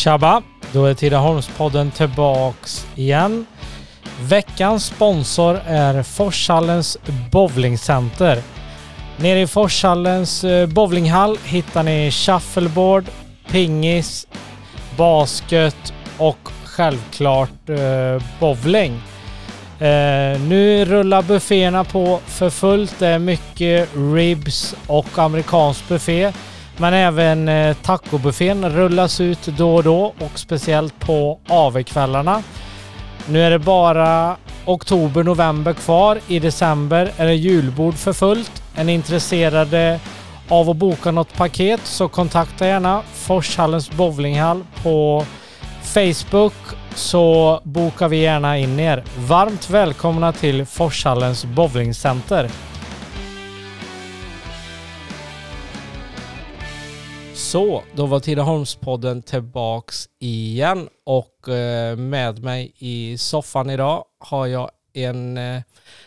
Tjaba! Då är Tidaholmspodden tillbaks igen. Veckans sponsor är Forshallens bowlingcenter. Nere i Forshallens eh, bowlinghall hittar ni shuffleboard, pingis, basket och självklart eh, bowling. Eh, nu rullar bufféerna på för fullt. Det är mycket ribs och amerikansk buffé. Men även eh, tacobuffén rullas ut då och då och speciellt på AV-kvällarna. Nu är det bara oktober, november kvar. I december är det julbord för fullt. Är ni intresserade av att boka något paket så kontakta gärna Forshallens bowlinghall på Facebook så bokar vi gärna in er. Varmt välkomna till Forshallens bowlingcenter. Så, då var Tidaholmspodden tillbaks igen och eh, med mig i soffan idag har jag en eh,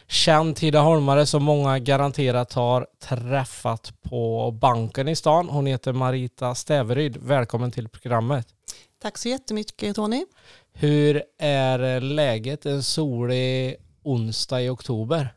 känd Tidaholmare som många garanterat har träffat på banken i stan. Hon heter Marita Stäveryd. Välkommen till programmet. Tack så jättemycket Tony. Hur är läget en solig onsdag i oktober?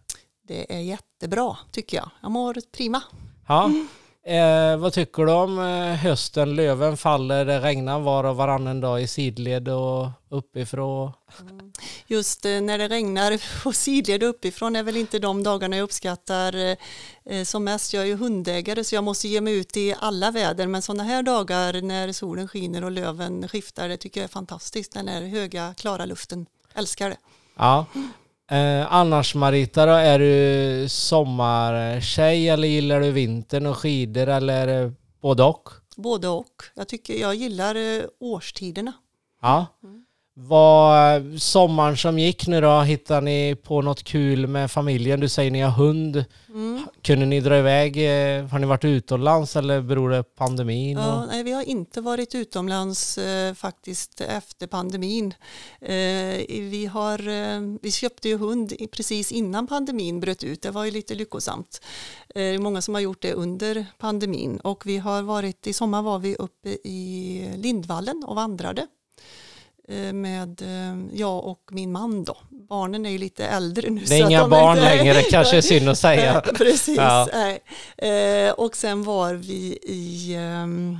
Det är jättebra tycker jag. Jag mår prima. Ja. Eh, vad tycker du om eh, hösten? Löven faller, det regnar var och varannan dag i sidled och uppifrån. Mm. Just eh, när det regnar på sidled och uppifrån är väl inte de dagarna jag uppskattar eh, som mest. Jag är ju hundägare så jag måste ge mig ut i alla väder men sådana här dagar när solen skiner och löven skiftar det tycker jag är fantastiskt. Den här höga klara luften, älskar det. Ja, Eh, annars Marita då, är du sommartjej eller gillar du vintern och skidor eller både och? Både och. Jag tycker jag gillar eh, årstiderna. Ja. Mm. Vad, sommaren som gick nu då, hittade ni på något kul med familjen? Du säger ni har hund. Mm. Kunde ni dra iväg? Eh, har ni varit utomlands eller beror det på pandemin? Ja, nej, vi har inte varit utomlands eh, faktiskt efter pandemin. Eh, vi, har, eh, vi köpte ju hund precis innan pandemin bröt ut. Det var ju lite lyckosamt. Det eh, är många som har gjort det under pandemin och vi har varit, i sommar var vi uppe i Lindvallen och vandrade. Eh, med eh, jag och min man då. Barnen är ju lite äldre nu. Det är inga de barn inte, längre, kanske är synd att säga. Precis. Ja. Eh, och sen var vi i ehm,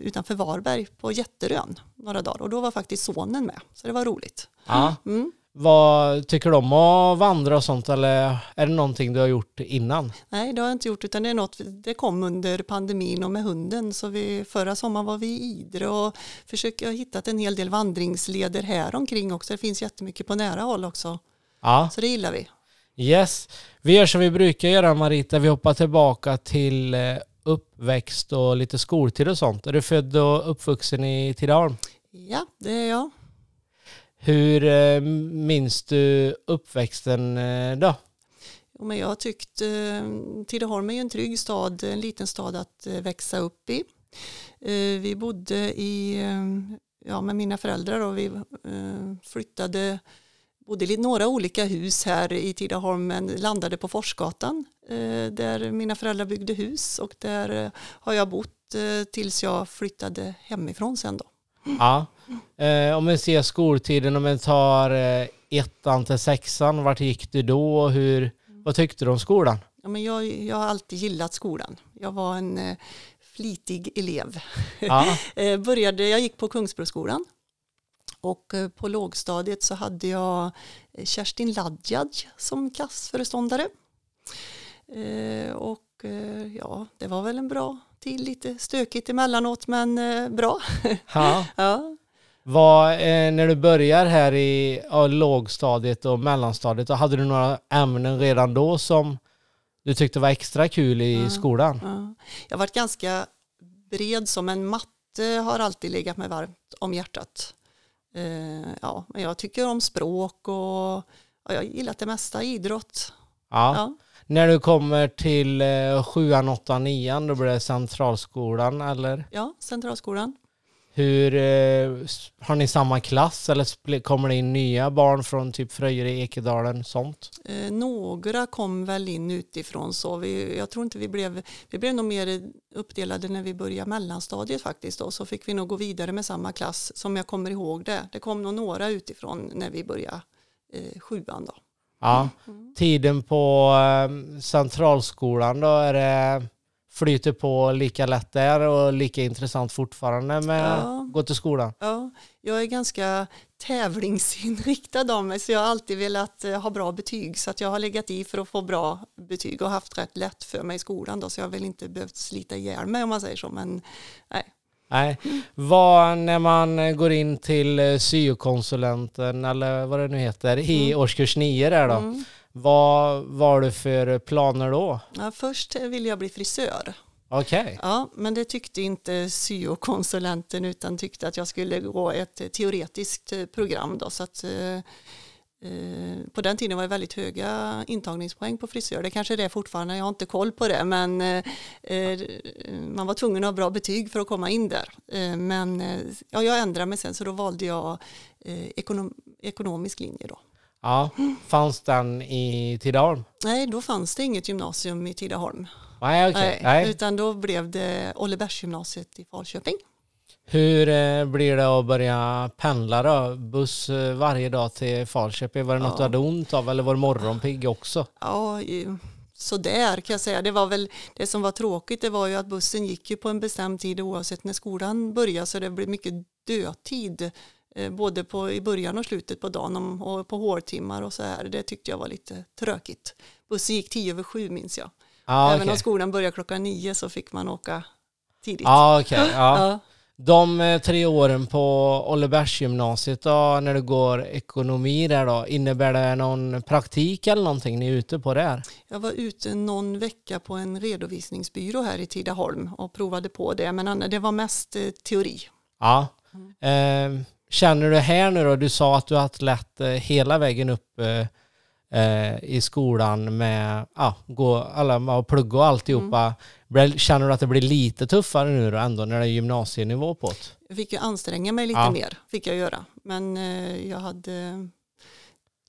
utanför Varberg på Jätterön några dagar och då var faktiskt sonen med. Så det var roligt. Ja. Mm. Vad tycker du om att vandra och sånt eller är det någonting du har gjort innan? Nej, det har jag inte gjort utan det är något, det kom under pandemin och med hunden så vi, förra sommaren var vi i Idre och försöker, jag har hittat en hel del vandringsleder här omkring också. Det finns jättemycket på nära håll också. Ja. Så det gillar vi. Yes, vi gör som vi brukar göra Marita, vi hoppar tillbaka till eh, uppväxt och lite skoltid och sånt. Är du född och uppvuxen i Tidaholm? Ja, det är jag. Hur eh, minns du uppväxten eh, då? Jo, men jag har tyckt eh, Tidaholm är en trygg stad, en liten stad att växa upp i. Vi bodde i, ja, med mina föräldrar och vi flyttade bodde i några olika hus här i Tidaholm men landade på Forsgatan där mina föräldrar byggde hus och där har jag bott tills jag flyttade hemifrån sen då. Ja. Eh, om vi ser skoltiden, om vi tar eh, ettan till sexan, vart gick du då och hur, vad tyckte du om skolan? Ja, men jag, jag har alltid gillat skolan. Jag var en eh, flitig elev. Ja. eh, började, jag gick på Kungsbroskolan och eh, på lågstadiet så hade jag eh, Kerstin Ladjad som klassföreståndare. Och ja, det var väl en bra tid, lite stökigt emellanåt men bra. Ja. Vad, eh, när du börjar här i ja, lågstadiet och mellanstadiet, då hade du några ämnen redan då som du tyckte var extra kul i ja, skolan? Ja. Jag har varit ganska bred som en matte har alltid legat mig varmt om hjärtat. Eh, ja, men jag tycker om språk och ja, jag gillat det mesta, idrott. Ja. ja. När du kommer till eh, sjuan, åttan, nian, då blir det centralskolan eller? Ja, centralskolan. Hur, eh, har ni samma klass eller kommer det in nya barn från typ Fröjer i Ekedalen sånt? Eh, några kom väl in utifrån så vi, jag tror inte vi blev, vi blev nog mer uppdelade när vi började mellanstadiet faktiskt då, så fick vi nog gå vidare med samma klass som jag kommer ihåg det. Det kom nog några utifrån när vi började eh, sjuan då. Ja. Mm. Tiden på eh, centralskolan då, är det flyter på lika lätt där och lika intressant fortfarande med Ja. att gå till skolan? Ja, jag är ganska tävlingsinriktad av mig så jag har alltid velat eh, ha bra betyg så att jag har legat i för att få bra betyg och haft rätt lätt för mig i skolan då så jag har väl inte behövt slita ihjäl mig om man säger så men nej. Nej. Vad, när man går in till eh, syokonsulenten eller vad det nu heter i Mm. årskurs 9 där då. Mm. Vad var det för planer då? Ja, först ville jag bli frisör. Okej. Ja, men det tyckte inte syokonsulenten utan tyckte att jag skulle gå ett teoretiskt eh, program då så att eh, eh, på den tiden var det väldigt höga intagningspoäng på frisör. Det kanske det är fortfarande, jag har inte koll på det men man var tvungen att ha bra betyg för att komma in där. Men ja, jag ändrade mig sen så då valde jag ekonom ekonomisk linje då. Ja, fanns den i Tidaholm? Nej, då fanns det inget gymnasium i Tidaholm. Nej, okej. Nej, Nej. Utan då blev det Ollebergsgymnasiet i Falköping. Hur eh, blir det att börja pendla då? Buss eh, varje dag till Falköping. Var det något Ja. du hade ont av eller var det morgonpigg också? Ja, i- så där kan jag säga. Det var väl det som var tråkigt. Det var ju att bussen gick ju på en bestämd tid oavsett när skolan började så det blev mycket dödtid både på, i början och slutet på dagen och på hårtimmar och så här. Det tyckte jag var lite tråkigt. Bussen gick tio över sju minns jag. Ja, Även okej. om skolan började klockan nio så fick man åka tidigt. Ja, okej. Ja. Ja. De eh, tre åren på Ollebergsgymnasiet då, när du går ekonomi där då, innebär det någon praktik eller någonting ni är ute på där? Jag var ute någon vecka på en redovisningsbyrå här i Tidaholm och provade på det men det var mest eh, teori. Ja. Mm. Eh, känner du här nu då, du sa att du har haft lätt eh, hela vägen upp eh, eh, i skolan med ja, gå, alla, plugga och alltihopa. Mm. Känner du att det blir lite tuffare nu då ändå när det är gymnasienivå på det? Jag fick ju anstränga mig lite Ja. mer, fick jag göra. Men jag hade,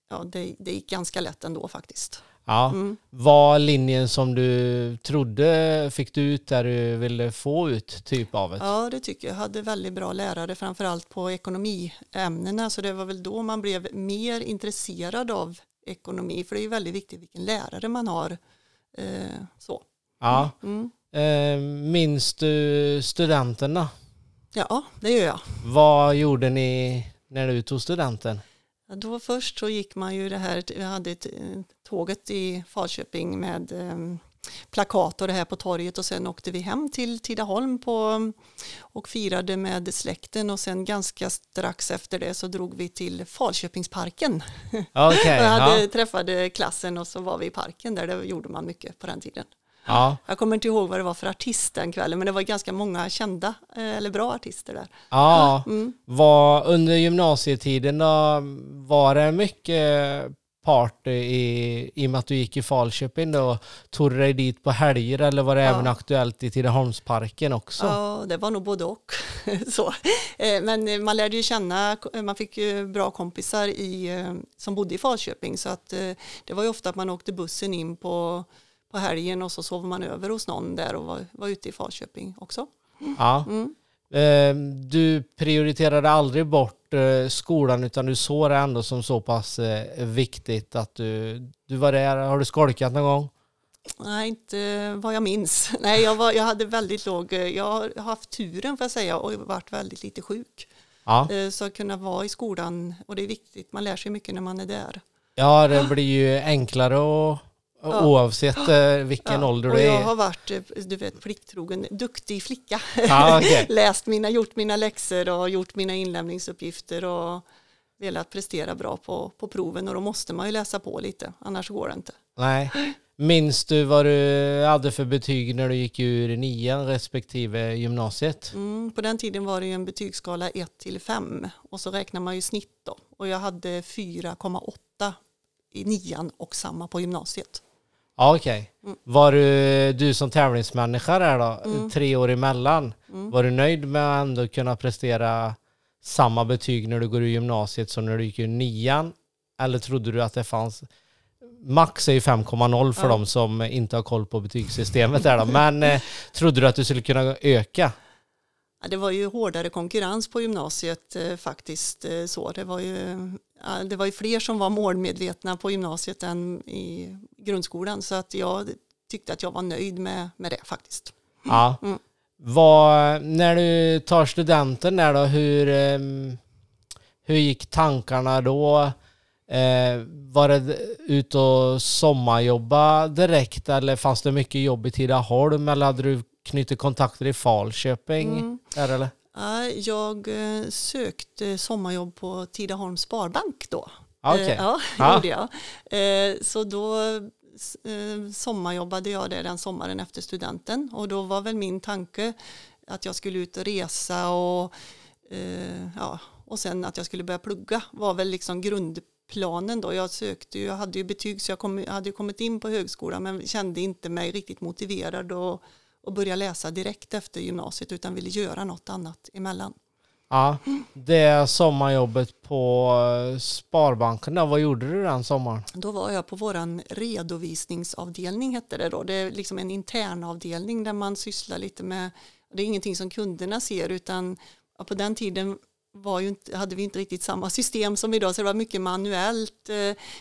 ja det, det gick ganska lätt ändå faktiskt. Ja. Mm. Var linjen som du trodde fick du ut där du ville få ut typ av det? Ja, det tycker jag. Jag hade väldigt bra lärare, framförallt på ekonomiämnena. Så det var väl då man blev mer intresserad av ekonomi. För det är ju väldigt viktigt vilken lärare man har. Eh, så. Ja. Mm. Eh, minns du studenterna? Ja, det gör jag. Vad gjorde ni när du tog studenten? Då först så gick man ju det här, vi hade ett, eh, tåget i Falköping med eh, plakat och det här på torget och sen åkte vi hem till Tidaholm på, och firade med släkten och sen ganska strax efter det så drog vi till Falköpingsparken. Okej, Jag hade, ja. träffade klassen och så var vi i parken där, det gjorde man mycket på den tiden. Ja. Jag kommer inte ihåg vad det var för artist den kvällen men det var ganska många kända eh, eller bra artister där. Ja, Mm. var, under gymnasietiden då, var det mycket party i, i och med att du gick i Falköping då? Tog du dig dit på helger eller var det Ja. även aktuellt i Tidaholmsparken också? Ja, det var nog både och. så. Eh, Men man lärde ju känna, man fick ju bra kompisar i, eh, som bodde i Falköping så att det var ju ofta att man åkte bussen in på, på helgen och så sov man över hos någon där och var, var ute i Falköping också. Ja. Mm. Eh, Du prioriterade aldrig bort eh, skolan utan du såg det ändå som så pass eh, viktigt att du, du var där. Har du skolkat någon gång? Nej, inte vad jag minns. Nej, jag, var, jag hade väldigt låg, jag har haft turen får jag säga och varit väldigt lite sjuk. Ja. Eh, Så att kunna vara i skolan och det är viktigt, man lär sig mycket när man är där. Ja, det blir ju enklare och, Ja. oavsett eh, vilken Ja, ålder och du jag är. har varit, eh, du vet, plikttrogen, duktig flicka. Ja, okej. Läst mina, gjort mina läxor och gjort mina inlämningsuppgifter och velat prestera bra på, på proven och då måste man ju läsa på lite, annars går det inte. Nej. Minns du vad du hade för betyg när du gick ur nian respektive gymnasiet? Mm, på den tiden var det ju en betygsskala 1 till 5 och så räknar man ju snitt då och jag hade 4,8 i nian och samma på gymnasiet. Ja, okej. Mm. Var du, du som tävlingsmänniska där då, Mm. tre år emellan, Mm. var du nöjd med att ändå kunna prestera samma betyg när du går i gymnasiet som när du gick i nian? Eller trodde du att det fanns Max är ju 5,0 för Ja. de som inte har koll på betygssystemet där då. Men eh, trodde du att du skulle kunna öka? Ja, det var ju hårdare konkurrens på gymnasiet eh, faktiskt. Eh, så. Det, var ju, ja, det var ju fler som var målmedvetna på gymnasiet än i grundskolan. Så att jag tyckte att jag var nöjd med, med det faktiskt. Ja. Mm. Vad, när du tar studenten där då, hur, ehm, hur gick tankarna då? Eh, var det ut och sommarjobba direkt eller fanns det mycket jobb i Tidaholm eller hade du knutit kontakter i Falköping? Mm. Där, eller? Ja, jag eh, sökte sommarjobb på Tidaholms Sparbank då. Ah, okej. Eh, Ja, Ja. gjorde jag. Eh, Så då sommarjobbade jag där den sommaren efter studenten och då var väl min tanke att jag skulle ut och resa och, ja, och sen att jag skulle börja plugga var väl liksom grundplanen då. Jag sökte ju, jag hade ju betyg så jag, kom, hade kommit in på högskolan men kände inte mig riktigt motiverad och, och börja läsa direkt efter gymnasiet utan ville göra något annat emellan. Ja, det sommarjobbet på eh, Sparbanken, då, vad gjorde du den sommaren? Då var jag på våran redovisningsavdelning hette det då. Det är liksom en internavdelning där man sysslar lite med, det är ingenting som kunderna ser utan på den tiden var ju inte, hade vi inte riktigt samma system som idag så det var mycket manuellt. Eh,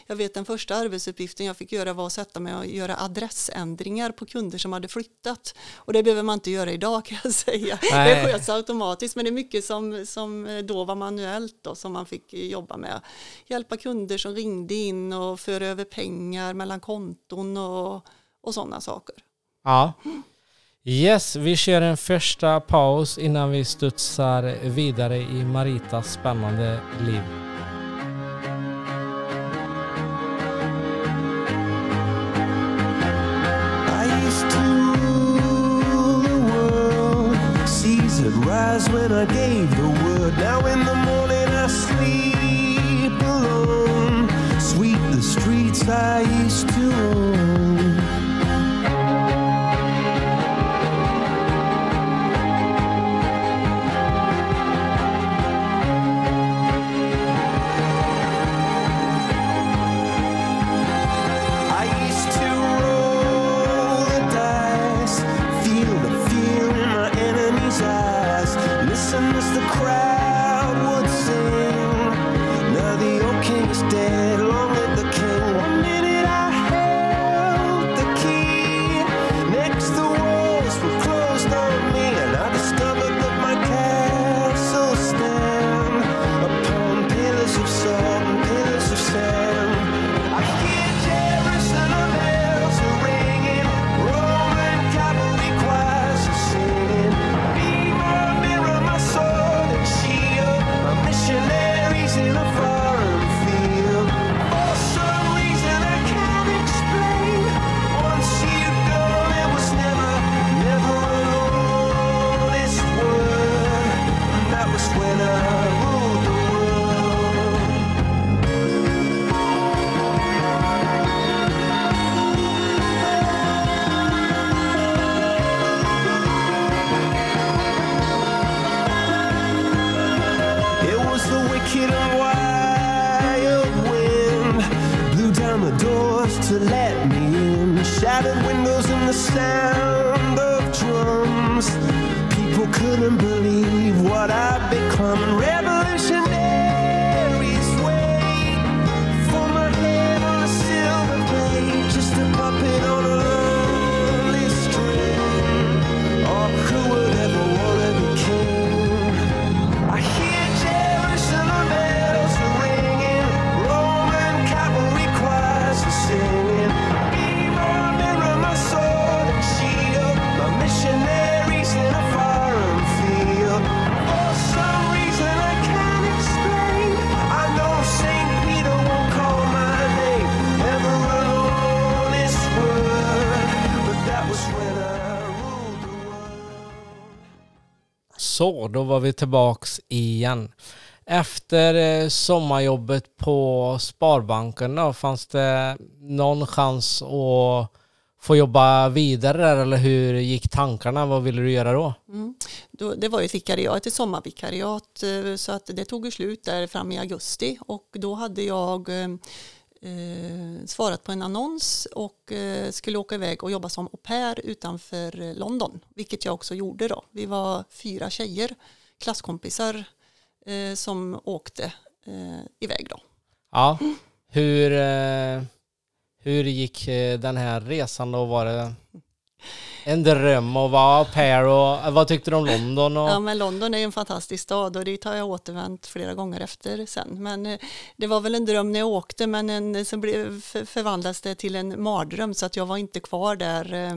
Jag vet den första arbetsuppgiften jag fick göra var att sätta mig och göra adressändringar på kunder som hade flyttat. Och det behöver man inte göra idag kan jag säga. Nej. Det sköts automatiskt men det är mycket som, som då var manuellt då, som man fick jobba med. Hjälpa kunder som ringde in och föra över pengar mellan konton och, och sådana saker. Ja. Yes, vi kör en första paus innan vi studsar vidare i Maritas spännande liv. I used to rule the world. Rise when I gave the word. Now in the morning I sleep alone. Sweep the streets I used to own. winner. Då var vi tillbaks igen. Efter eh, sommarjobbet på Sparbanken då, fanns det någon chans att få jobba vidare där eller hur gick tankarna? Vad ville du göra då? Mm. Då, det var ju ett vikariat, ett sommarvikariat, eh, så att det tog ju slut där fram i augusti och då hade jag eh, eh, svarat på en annons och eh, skulle åka iväg och jobba som au pair utanför eh, London, vilket jag också gjorde då. Vi var fyra tjejer, klasskompisar, eh, som åkte eh, iväg då. Ja, hur, eh, hur gick den här resan då? Var det en dröm att vara au pair och eh, vad tyckte du om London? Och, Ja, men London är ju en fantastisk stad och dit har jag återvänt flera gånger efter sen. Men eh, det var väl en dröm när jag åkte men en, sen blev, för, förvandlades det till en mardröm så att jag var inte kvar där. eh,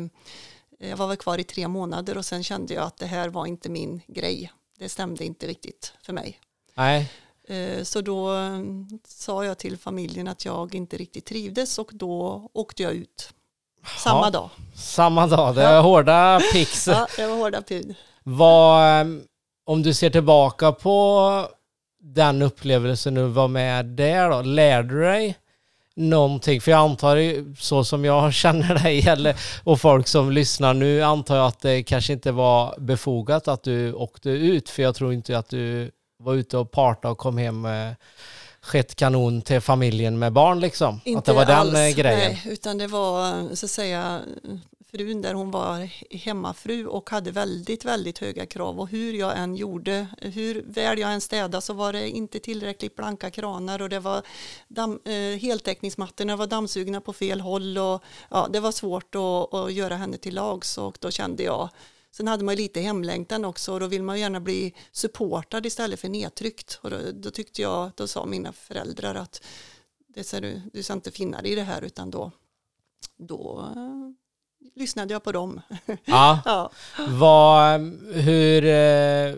Jag var väl kvar i tre månader och sen kände jag att det här var inte min grej. Det stämde inte riktigt för mig. Nej, Eh, Så då eh, sa jag till familjen att jag inte riktigt trivdes och då åkte jag ut. Samma Ja. dag. samma dag. Det är hårda pix. Ja, det var hårda pud. Vad, eh, om du ser tillbaka på den upplevelsen du var med där då, lärde du dig någonting? För jag antar så som jag känner dig eller, och folk som lyssnar nu antar jag att det kanske inte var befogat att du åkte ut för jag tror inte att du var ute och parta och kom hem med skett kanon till familjen med barn liksom. att det var den alls, eh, grejen. Nej, utan det var så att säga frun där hon var hemmafru och hade väldigt, väldigt höga krav och hur jag än gjorde, hur väl jag än städade så var det inte tillräckligt blanka kranar och det var damm, eh, heltäckningsmattorna var dammsugna på fel håll och ja, det var svårt att, att göra henne till lags och då kände jag Sen hade man ju lite hemlängtan också och då vill man gärna bli supportad istället för nedtryckt. Och då, då tyckte jag, då sa mina föräldrar att det ser du, du ska inte finna dig i det här utan då, då eh, lyssnade jag på dem. Ja. ja. Vad, hur, eh,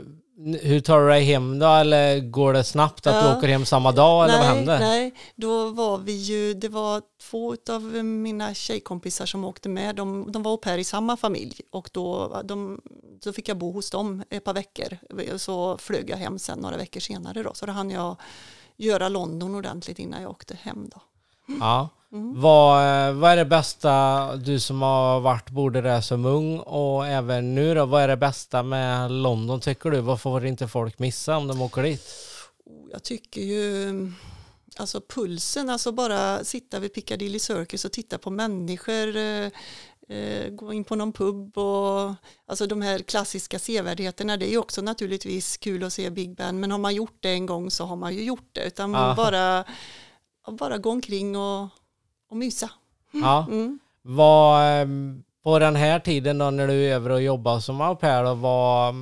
hur tar du dig hem då? Eller går det snabbt att Ja. du åker hem samma dag? Eller vad nej, händer? nej, då var vi ju, det var två av mina tjejkompisar som åkte med. De, de var au pair i samma familj och då, de, då fick jag bo hos dem ett par veckor. Så flög jag hem sen några veckor senare då. Så då hann jag göra London ordentligt innan jag åkte hem då. Ja. Mm. Vad, eh, vad är det bästa, du som har varit både där som ung och även nu då, vad är det bästa med London tycker du? Vad får inte folk missa om de åker dit? Oh, Jag tycker ju, alltså pulsen, alltså bara sitta vid Piccadilly Circus och titta på människor, eh, eh, gå in på någon pub och alltså de här klassiska sevärdheterna, det är ju också naturligtvis kul att se Big Ben, men har man gjort det en gång så har man ju gjort det, utan Ja. bara, bara gå omkring och, och mysa. Ja. Mm. Vad, eh, på den här tiden då när du är över och jobbar som au pair då, vad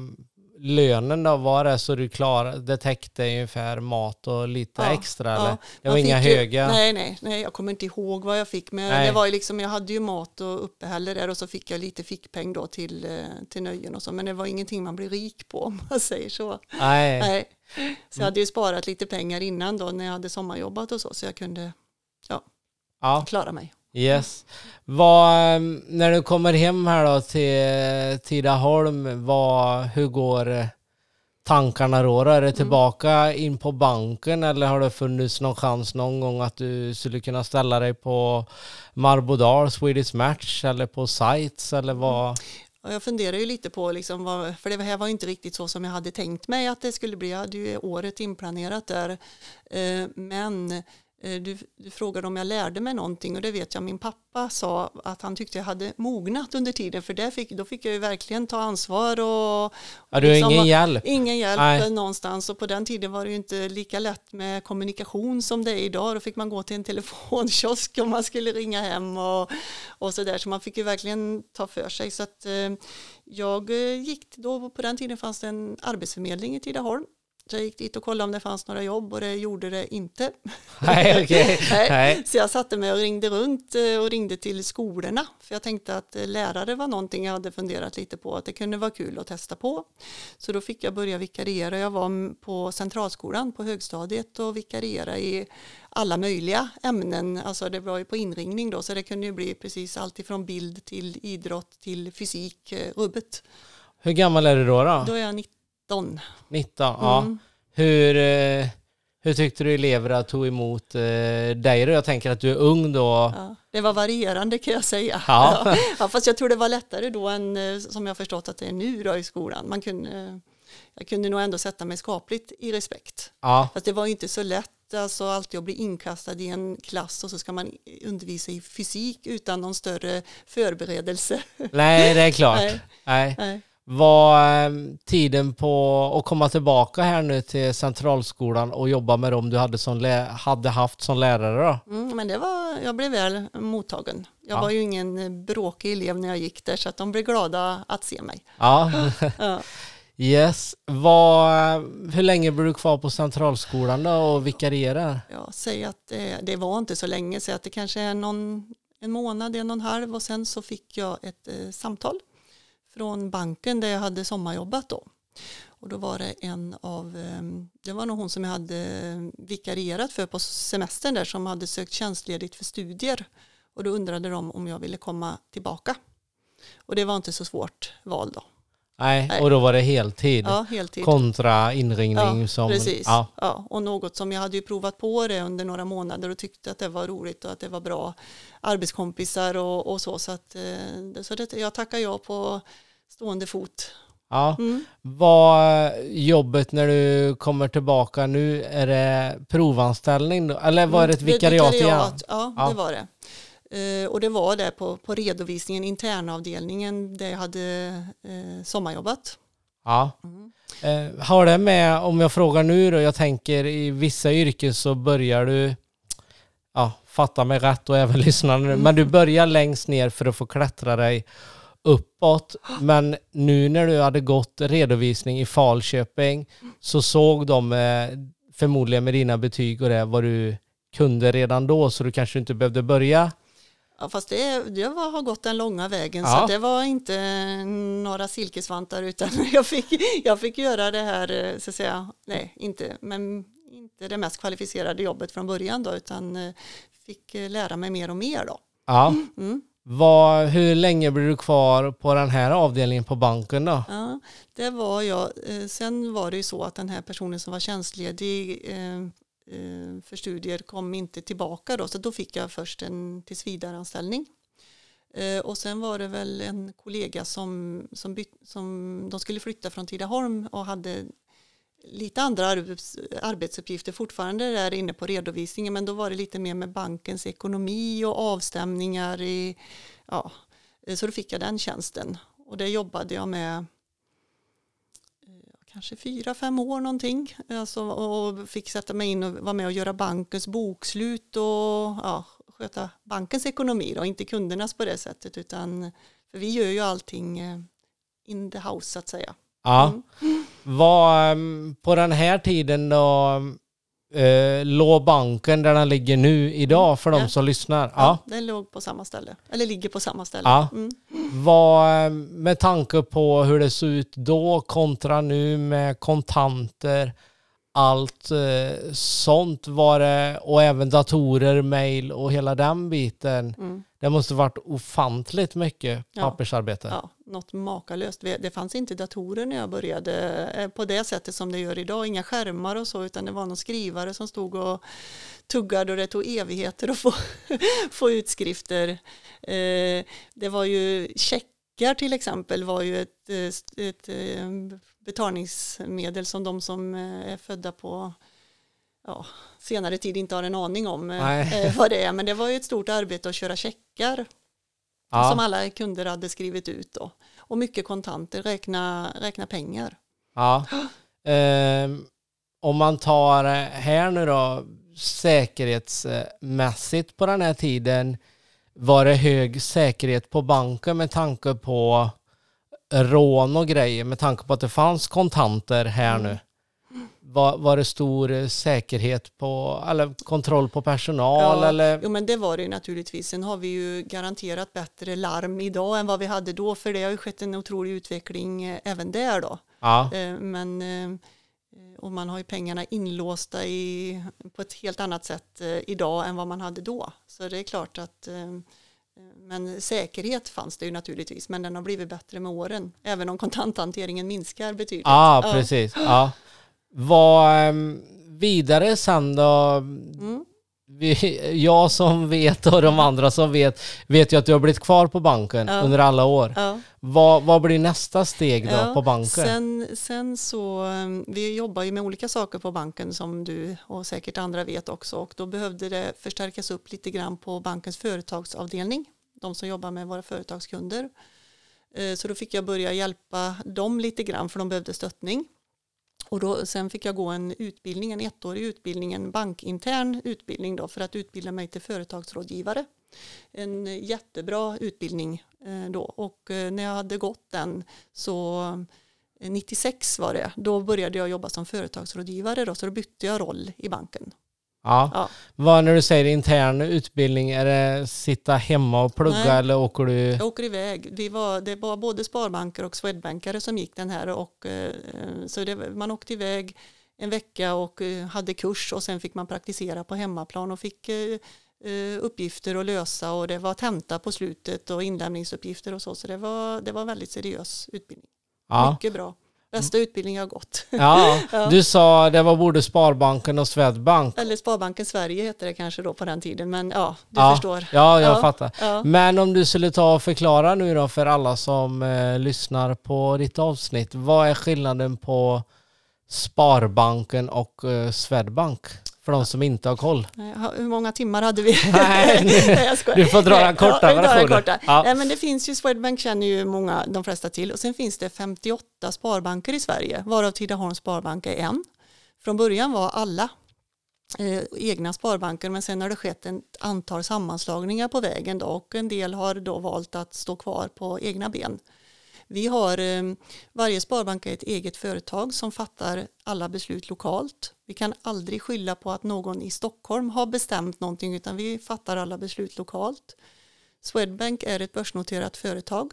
lönen då, var det så du klarade, det täckte ungefär mat och lite Ja, extra ja. eller? Det var inga ju- höga? Nej, nej, nej, jag kommer inte ihåg vad jag fick, men Nej. det var ju liksom, jag hade ju mat och uppehälle där och så fick jag lite fickpeng då till, eh, till nöjen och så, men det var ingenting man blir rik på om man säger så. Nej. Nej. Så jag hade ju sparat lite pengar innan då när jag hade sommarjobbat och så, så jag kunde Ja. Klara mig. Yes. Vad, ehm, när du kommer hem här då till Tidaholm, vad, hur går tankarna då? Är det tillbaka in på banken eller har det funnits någon chans någon gång att du skulle kunna ställa dig på Marbodal, Swedish Match eller på Sites eller vad? Och jag funderar ju lite på, liksom vad, för det här var inte riktigt så som jag hade tänkt mig att det skulle bli. Jag hade ju året inplanerat där. Eh, Men du, du frågade om jag lärde mig någonting och det vet jag min pappa sa att han tyckte jag hade mognat under tiden för där fick, då fick jag ju verkligen ta ansvar och... Ja, du har liksom- ingen hjälp? Ingen hjälp Nej. någonstans och på den tiden var det ju inte lika lätt med kommunikation som det är idag. Då fick man gå till en telefonkiosk om man skulle ringa hem och, och så där. Så man fick ju verkligen ta för sig. Så att eh, jag eh, gick då, på den tiden fanns det en arbetsförmedling i Tidaholm. Så jag gick dit och kollade om det fanns några jobb och det gjorde det inte. Nej, okej. Nej. Nej. Så jag satte mig och ringde runt eh, och ringde till skolorna. För jag tänkte att eh, lärare var någonting jag hade funderat lite på. Att det kunde vara kul att testa på. Så då fick jag börja vikariera. Jag var på centralskolan på högstadiet och vikariera i alla möjliga ämnen. Alltså det var ju på inringning då. Så det kunde ju bli precis allt ifrån bild till idrott till fysik, eh, rubbet. Hur gammal är du då? då? Då är jag 19. 19? Ja. Mm. Hur, eh, hur tyckte du eleverna tog emot eh, dig då? Jag tänker att du är ung då. Ja. Det var varierande kan jag säga. Ja. Ja, fast jag tror det var lättare då än eh, som jag förstått att det är nu då i skolan. Man kunde, jag kunde nog ändå sätta mig skapligt i respekt. Ja, Fast det var inte så lätt alltså alltid att bli inkastad i en klass och så ska man undervisa i fysik utan någon större förberedelse. nej det är klart. Nej. Nej. Nej. Var eh, tiden på att komma tillbaka här nu till centralskolan och jobba med dem du hade, som hade haft som lärare då? Mm, men det var, jag blev väl mottagen. Jag Ja. var ju ingen eh, bråkig elev när jag gick där så att de blev glada att se mig. Ja, Ja. yes. Var, hur länge blev du kvar på centralskolan då och vikarierar? Jag säger att det, det var inte så länge, så att det kanske är någon, en månad, en och en halv och sen så fick jag ett eh, samtal från banken där jag hade sommarjobbat då. Och då var det en av, eh, det var nog hon som jag hade vikarierat för på semestern där som hade sökt tjänstledigt för studier. Och då undrade de om jag ville komma tillbaka. Och det var inte så svårt val då. Nej, Nej. och då var det heltid Ja, heltid. kontra inringning Ja, som... precis. Ja, Ja. och något som jag hade ju provat på det under några månader och tyckte att det var roligt och att det var bra arbetskompisar och, och så. Så, att, eh, så det, jag tackar ja på stående fot. ja. Mm. Var jobbet när du kommer tillbaka nu, är det provanställning då? Eller var det ett Mm, vikariat, igen? vikariat, Ja, Ja. det var det. Eh, och det var det på, på redovisningen, internavdelningen, där jag hade eh, sommarjobbat. Ja. Mm. Eh, har det med, om jag frågar nu då, jag tänker i vissa yrken så börjar du, ja, fatta mig rätt och även lyssna nu, men du börjar längst ner för att få klättra dig uppåt. Men nu när du hade gått redovisning i Falköping så såg de eh, förmodligen med dina betyg och det vad du kunde redan då så du kanske inte behövde börja. Ja, fast det, var, har gått den långa vägen så Ja. att det var inte några silkesvantar utan jag fick, jag fick göra det här, eh, så att säga, nej inte, men inte det mest kvalificerade jobbet från början då utan eh, fick lära mig mer och mer då. Ja. Mm. Var, hur länge blir du kvar på den här avdelningen på banken då? Ja, det var jag. Eh, sen var det ju så att den här personen som var tjänstledig eh, eh, för studier kom inte tillbaka då, så då fick jag först en tillsvidareanställning. Och sen var det väl en kollega som, som, bytt, som de skulle flytta från Tidaholm och hade lite andra arbets, arbetsuppgifter fortfarande där inne på redovisningen men då var det lite mer med bankens ekonomi och avstämningar i, ja, så då fick jag den tjänsten och det jobbade jag med eh, kanske fyra, fem år någonting alltså, och fick sätta mig in och vara med och göra bankens bokslut och ja, sköta bankens ekonomi då, inte kundernas på det sättet utan för vi gör ju allting eh, in the house så att säga. Ja. Mm. Vad, ehm, på den här tiden då eh, låg banken där den ligger nu idag för de Ja. som lyssnar? Ja. Ja. Den låg på samma ställe, eller ligger på samma ställe. Ja. Mm. Vad, ehm, med tanke på hur det såg ut då kontra nu med kontanter, allt eh, sånt var det, och även datorer, mail och hela den biten. Mm. Det måste varit ofantligt mycket Ja. pappersarbete. Ja, något makalöst. Det fanns inte datorer när jag började eh, på det sättet som det gör idag. Inga skärmar och så, utan det var någon skrivare som stod och tuggade och det tog evigheter att få, få utskrifter. Eh, Det var ju checkar till exempel var ju ett, eh, ett betalningsmedel som de som är födda på ja, senare tid inte har en aning om eh, Nej. eh, vad det är. Men det var ju ett stort arbete att köra checkar Ja. som alla kunder hade skrivit ut då. Och mycket kontanter, räkna, räkna pengar. Ja. Ehm, om man tar eh, här nu då säkerhetsmässigt på den här tiden var det hög säkerhet på banken med tanke på rån och grejer med tanke på att det fanns kontanter här nu. Var, var det stor eh, säkerhet på, eller kontroll på personal Ja, eller? Jo men det var det ju naturligtvis. Sen har vi ju garanterat bättre larm idag än vad vi hade då för det har ju skett en otrolig utveckling eh, även där då. Ja, Eh, Men och man har ju pengarna inlåsta i, på ett helt annat sätt idag än vad man hade då. Så det är klart att men säkerhet fanns det ju naturligtvis, men den har blivit bättre med åren, även om kontanthanteringen minskar betydligt. ja precis. Ja. Vad ehm, vidare sen då? Mm. vi, jag som vet och de andra som vet, vet ju att du har blivit kvar på banken Ja. under alla år. Ja. Vad, vad blir nästa steg då Ja, på banken? Sen, sen så, eh, vi jobbar ju med olika saker på banken som du och säkert andra vet också och då behövde det förstärkas upp lite grann på bankens företagsavdelning, de som jobbar med våra företagskunder. Eh, Så då fick jag börja hjälpa dem lite grann för de behövde stöttning. Och då, sen fick jag gå en utbildning, en ettårig utbildning, en bankintern utbildning då för att utbilda mig till företagsrådgivare. En jättebra utbildning eh, då och eh, när jag hade gått den så eh, 96 var det, då började jag jobba som företagsrådgivare då, så då bytte jag roll i banken. Ja. Ja. Vad när du säger intern utbildning, är det sitta hemma och plugga Nej. eller åker du? Jag åker iväg. Vi var, det var både sparbanker och Swedbankare som gick den här och eh, så det, man åkte iväg en vecka och eh, hade kurs och sen fick man praktisera på hemmaplan och fick eh, uppgifter att lösa och det var tenta på slutet och inlämningsuppgifter och så så det var, det var väldigt seriös utbildning. Ja. Mycket bra. Bästa utbildning jag har gått. Ja, Ja. du sa det var både Sparbanken och Swedbank. Eller Sparbanken Sverige hette det kanske då på den tiden men ja, du ja. förstår. Ja, jag Ja. fattar. Ja. Men om du skulle ta och förklara nu då för alla som eh, lyssnar på ditt avsnitt. Vad är skillnaden på Sparbanken och eh, Swedbank? För de som inte har koll. Nej, Hur många timmar hade vi? Nej, skojar. du får dra den korta ja, versionen. korta. Ja. Nej, men det finns ju, Swedbank känner ju många, de flesta till och sen finns det 58 sparbanker i Sverige varav Tidaholms Sparbank är en. Från början var alla eh, egna sparbanker men sen har det skett ett antal sammanslagningar på vägen då, och en del har då valt att stå kvar på egna ben. Vi har, ehm, varje sparbank är ett eget företag som fattar alla beslut lokalt. Vi kan aldrig skylla på att någon i Stockholm har bestämt någonting utan vi fattar alla beslut lokalt. Swedbank är ett börsnoterat företag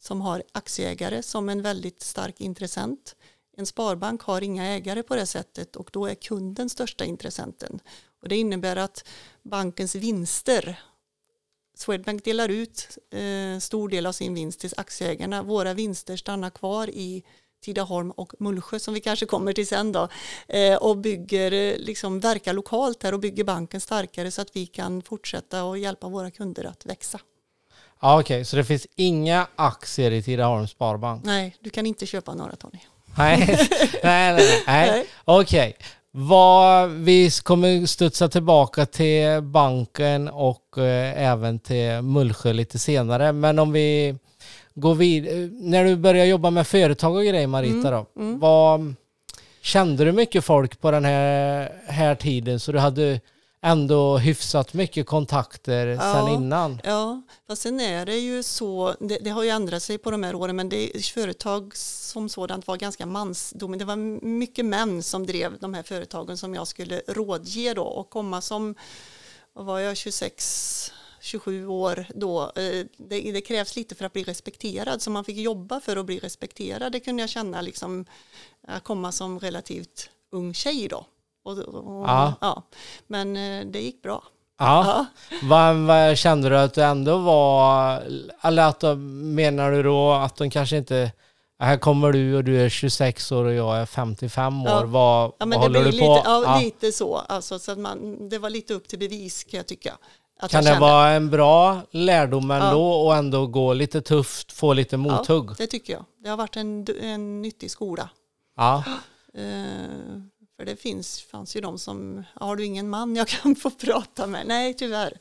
som har aktieägare som en väldigt stark intressent. En sparbank har inga ägare på det sättet och då är kunden största intressenten. Och det innebär att bankens vinster Swedbank delar ut eh, stor del av sin vinst till aktieägarna. Våra vinster stannar kvar i Tidaholm och Mullsjö som vi kanske kommer till sen då eh, och bygger, eh, liksom verkar lokalt här och bygger banken starkare så att vi kan fortsätta och hjälpa våra kunder att växa. Ja, Okej, så det finns inga aktier i Tidaholms Sparbank? Nej, du kan inte köpa några Tony. Nej, nej, nej. nej. Okej. Vad, vi kommer studsa tillbaka till banken och eh, även till Mullsjö lite senare. Men om vi går vidare. När du började jobba med företag och grejer Marita då. Vad, kände du mycket folk på den här, här tiden så du hade ändå hyfsat mycket kontakter Ja. sen innan? Ja, fast sen är det ju så, det, det har ju ändrat sig på de här åren, men det, företag som sådant var ganska mansdomen. Det var mycket män som drev de här företagen som jag skulle rådge då och komma som, vad var jag, 26 27 år då, eh, det, det krävs lite för att bli respekterad, så man fick jobba för att bli respekterad. Det kunde jag känna liksom, att komma som relativt ung tjej då. Och, och, Ja. ja. Men eh, det gick bra. Ja. Vad, vad kände du att du ändå var, eller att menar du då att de kanske inte, här kommer du och du är 26 år och jag är 55 år, Ja. vad, Ja, vad håller du lite, på? ja, Ja. lite så. Alltså, så att man, det var lite upp till bevis kan jag tycka. Att Kan jag det vara en bra lärdom ändå och ändå gå lite tufft, få lite mothugg? Ja, det tycker jag. Det har varit en, en nyttig skola. Ja. Eh, för det finns, fanns ju de som, har du ingen man jag kan få prata med? Nej, tyvärr.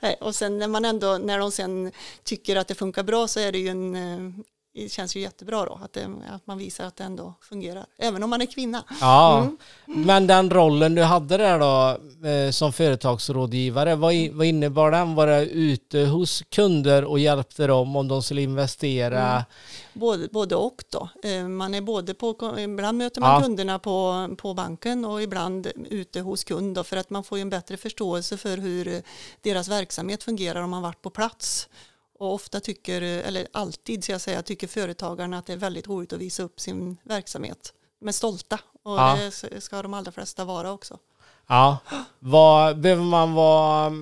Nej, och sen när man ändå, när de sen tycker att det funkar bra så är det ju en, eh, det känns ju jättebra då att, det, att man visar att det ändå fungerar. Även om man är kvinna. ja. Mm. Men den rollen du hade där då eh, som företagsrådgivare, vad, i- vad innebar den? Var det ute hos kunder och hjälpte dem om de skulle investera? Mm. Både, både och då. Eh, Man är både på, ibland möter man Ja. kunderna på, på banken och ibland ute hos kund då, för att man får ju en bättre förståelse för hur deras verksamhet fungerar om man varit på plats. Och ofta tycker, eller alltid ska jag säga, tycker företagarna att det är väldigt roligt att visa upp sin verksamhet. Är stolta och Ja. det ska de allra flesta vara också. Ja, vad, behöver man vara,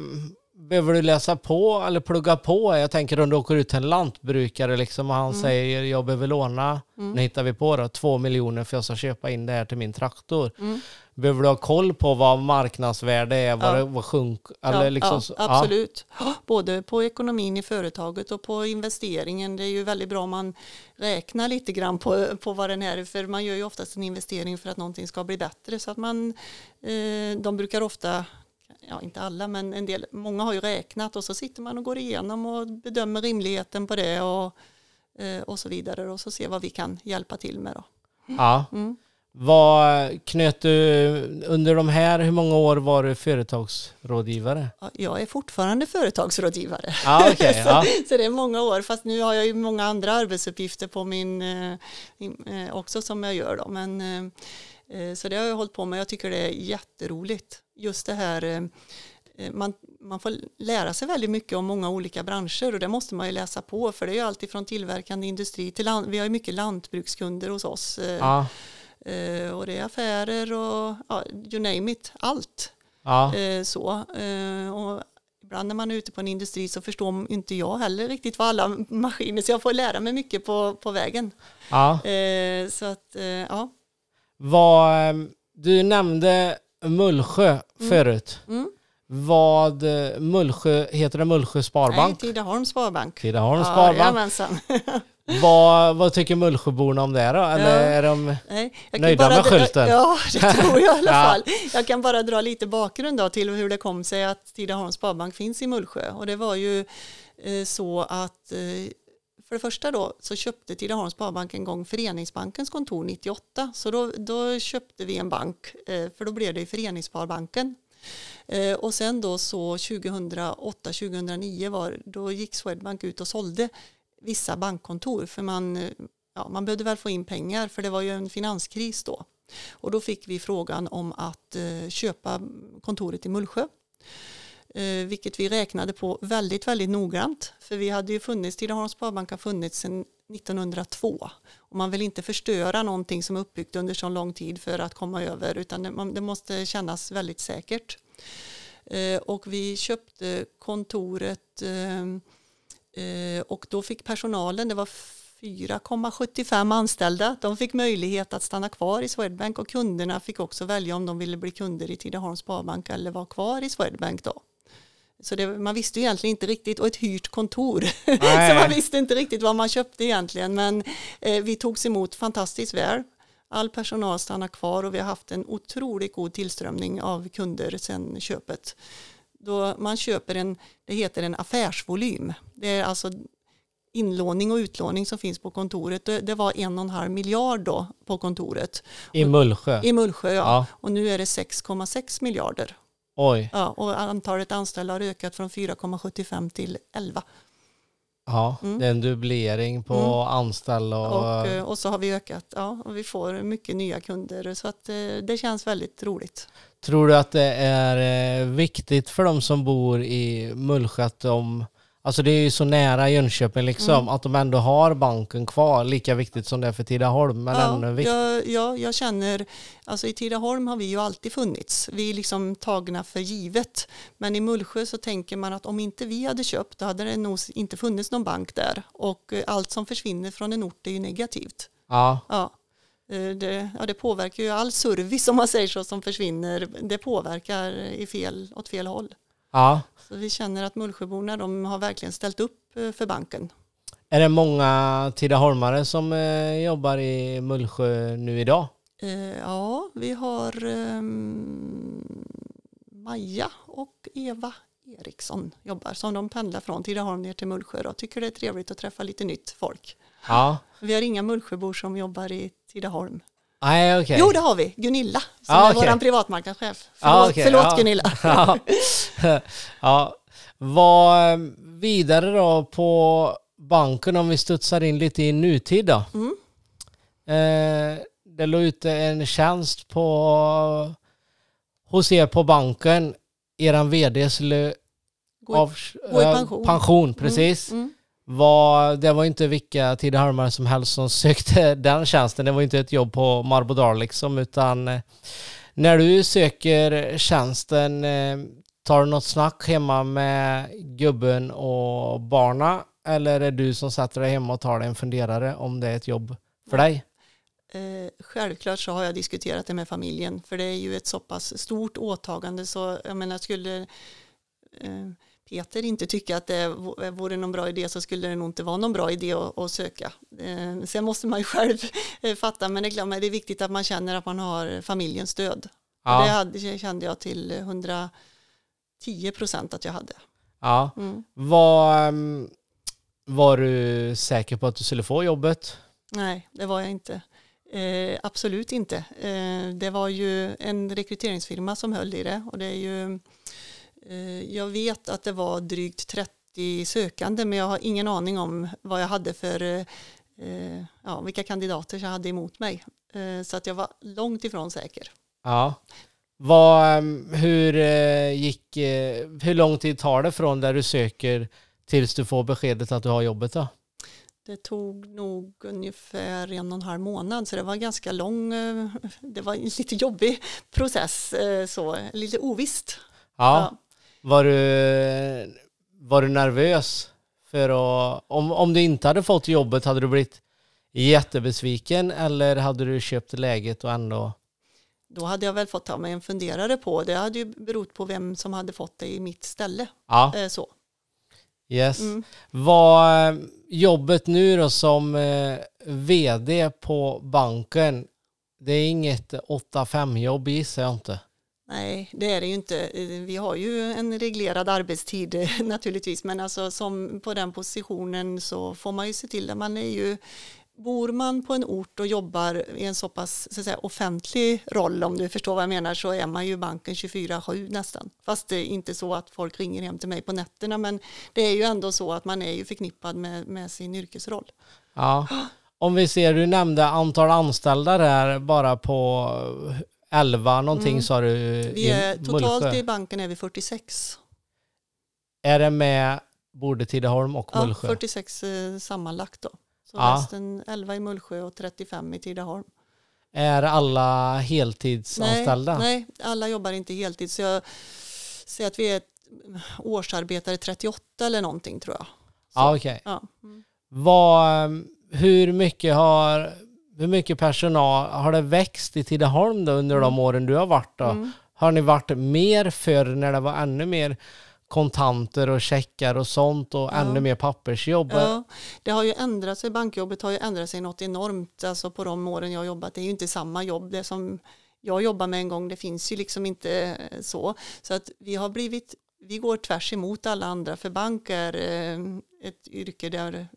behöver du läsa på eller plugga på? Jag tänker om du åker ut till en lantbrukare liksom och han Mm. säger jag behöver låna, Mm. nu hittar vi på då, två miljoner för jag ska köpa in det här till min traktor. Mm. Behöver du ha koll på vad marknadsvärde är, vad Ja. det vad sjunk, eller ja, liksom, ja, absolut. Både på ekonomin i företaget och på investeringen. Det är ju väldigt bra om man räknar lite grann på, på vad den är. För man gör ju oftast en investering för att någonting ska bli bättre. Så att man, eh, de brukar ofta, ja inte alla men en del, många har ju räknat och så sitter man och går igenom och bedömer rimligheten på det och, eh, och så vidare. Och så ser vad vi kan hjälpa till med då. Ja. Mm. Vad knöt du under de här, hur många år var du företagsrådgivare? Ja, Jag är fortfarande företagsrådgivare. Ja, okej. ja. Så det är många år, fast nu har jag ju många andra arbetsuppgifter på min, eh, eh, också som jag gör då. Men, så det har jag hållit på med, jag tycker det är jätteroligt. Just det här, eh, eh, man, man får lära sig väldigt mycket om många olika branscher och det måste man ju läsa på för det är ju alltid från tillverkande industri till land, vi har ju mycket lantbrukskunder hos oss. eh, Ja. Och det är affärer och ja, you name it, allt. Ja. Så. Och ibland när man är ute på en industri så förstår inte jag heller riktigt vad alla maskiner, så jag får lära mig mycket på, på vägen. ja. Så att, ja. Vad, du nämnde Mullsjö förut. Mm. Vad, eh, Mullsjö, heter det Mullsjö Nej, Sparbank? Tidaholms Sparbank. Tidaholms Ja, Sparbank. Vad, vad tycker Mullsjöborna om det då? Eller Ja. är de... Nej, Nöjda bara med skylten? Ja, det tror jag i alla Ja. fall. Jag kan bara dra lite bakgrund då till hur det kom sig att Tidaholms Sparbank finns i Mullsjö. Och det var ju eh, så att eh, för det första då så köpte Tidaholms Sparbank en gång Föreningsbankens kontor 98. Så då, då köpte vi en bank, eh, för då blev det Föreningssparbanken. Eh, och sen då så 2008-2009 var, då gick Swedbank ut och sålde vissa bankkontor för man, eh, ja, man behövde väl få in pengar för det var ju en finanskris då. Och då fick vi frågan om att köpa kontoret i Mullsjö. Eh, vilket vi räknade på väldigt, väldigt noggrant. För vi hade ju funnits, Tidaholms Sparbank har funnits sedan 1902. Och man vill inte förstöra någonting som är uppbyggt under så lång tid för att komma över utan det, man, det måste kännas väldigt säkert. Eh, och vi köpte kontoret eh, Eh, och då fick personalen, det var 4,75 anställda, de fick möjlighet att stanna kvar i Swedbank och kunderna fick också välja om de ville bli kunder i Tidaholms Sparbank eller vara kvar i Swedbank då. Så det, man visste ju egentligen inte riktigt, och ett hyrt kontor. så man visste inte riktigt vad man köpte egentligen, men eh, vi togs emot fantastiskt väl. All personal stannar kvar och vi har haft en otroligt god tillströmning av kunder sedan köpet då man köper en, det heter en affärsvolym. Det är alltså inlåning och utlåning som finns på kontoret. Det, var en och en halv miljard då på kontoret I Mullsjö? i Mullsjö. Ja. Ja. Och nu är det 6,6 miljarder. Oj. Ja, och antalet anställda har ökat från 4,75 till 11. Ja, Mm. det är en dubblering på Mm. anställda och... Och, eh, och så har vi ökat, ja, och vi får mycket nya kunder. Så att eh, det känns väldigt roligt. Tror du att det är eh, viktigt för de som bor i Mullsjö att de, alltså det är ju så nära Jönköping liksom, Mm. att de ändå har banken kvar, lika viktigt som det är för Tidaholm, men ja, ännu jag, jag, jag känner, alltså i Tidaholm har vi ju alltid funnits. Vi är liksom tagna för givet. Men i Mullsjö så tänker man att om inte vi hade köpt då hade det nog inte funnits någon bank där. Och eh, allt som försvinner från en ort är ju negativt. Ja, Ja. Eh, Det, ja, det påverkar ju all service om man säger så som försvinner. Det påverkar i fel, åt fel håll. Ja. Så vi känner att Mullsjöborna de har verkligen ställt upp eh, för banken. Är det många Tidaholmare som eh, jobbar i Mullsjö nu idag? Eh, ja, vi har ehm, Maja och Eva Eriksson jobbar som de pendlar från Tidaholm ner till Mullsjö och tycker det är trevligt att träffa lite nytt folk. Ja. Vi har inga Mullsjöbor som jobbar i Tidaholm. Nej, okej. Jo, det har vi. Gunilla som Ja, är vår privatmarknadschef. Förlåt, okej, förlåt ja. Gunilla. ja. Vad eh, vidare då på banken om vi studsar in lite i nutid då? Mm. Eh, det låg ute en tjänst på hos er på banken. Eran vd skulle Gå i- av, gå i eh, pension. pension precis. Mm, var, det var inte vilka Tidaholmare som helst som sökte den tjänsten. Det var inte ett jobb på Marbodal liksom utan eh, när du söker tjänsten, eh, tar du något snack hemma med gubben och barna eller är det du som sätter dig hemma och tar dig en funderare om det är ett jobb för dig? Eh, självklart så har jag diskuterat det med familjen för det är ju ett så pass stort åtagande så jag menar skulle eh, Peter inte tycka att det vore någon bra idé så skulle det nog inte vara någon bra idé att, att söka. Eh, sen måste man ju själv eh, fatta men det är, klart, men det är viktigt att man känner att man har familjens stöd. Och det Ja, hade, kände jag till 110 procent att jag hade. ja. Mm. Var, ehm, var du säker på att du skulle få jobbet? Nej, det var jag inte. Eh, absolut inte. Eh, det var ju en rekryteringsfirma som höll i det och det är ju jag vet att det var drygt 30 sökande men jag har ingen aning om vad jag hade för eh, eh, ja, vilka kandidater jag hade emot mig. Eh, så att jag var långt ifrån säker. Ja. Vad, ehm, hur, eh, gick, eh, hur lång tid tar det från där du söker tills du får beskedet att du har jobbet då? Det tog nog ungefär en och en halv månad så det var ganska lång, eh, det var en lite jobbig process, eh, så lite ovisst. Ja. Var, du, var du nervös? För att, om, om du inte hade fått jobbet, hade du blivit jättebesviken eller hade du köpt läget och ändå... Då hade jag väl fått ta mig en funderare på, det hade ju berott på vem som hade fått det i mitt ställe. Ja, Eh, Så. yes. Mm. Vad jobbet nu då som eh, vd på banken, det är inget 8-5 jobb gissar jag inte. Nej, det är det ju inte. Vi har ju en reglerad arbetstid naturligtvis, men alltså som på den positionen så får man ju se till det. Man är ju, bor man på en ort och jobbar i en så pass så att säga, offentlig roll, om du förstår vad jag menar, så är man ju banken 24-7 nästan. Fast det är inte så att folk ringer hem till mig på nätterna, men det är ju ändå så att man är ju förknippad med, med sin yrkesroll. Ja. Om vi ser, du nämnde antal anställda där bara på 11 någonting Mm. sa du Vi i är, totalt Mullsjö. i banken är vi 46. Är det med både Tidaholm och Ja, Mullsjö? 46 eh, sammanlagt då. Så Ja. resten 11 i Mullsjö och 35 i Tidaholm. Är alla heltidsanställda? Nej, nej, alla jobbar inte heltid. Så jag säger att vi är årsarbetare 38 eller någonting tror jag. Så, Ja, okej. ja. Mm. Vad, hur mycket har hur mycket personal har det växt i Tidaholm då under de åren du har varit då? Mm. Har ni varit mer förr när det var ännu mer kontanter och checkar och sånt och Ja. ännu mer pappersjobb? Ja, det har ju ändrat sig, bankjobbet har ju ändrat sig något enormt alltså på de åren jag har jobbat. Det är ju inte samma jobb, det som jag jobbar med en gång, det finns ju liksom inte eh, så. Så att vi har blivit, vi går tvärs emot alla andra, för bank är eh, ett yrke där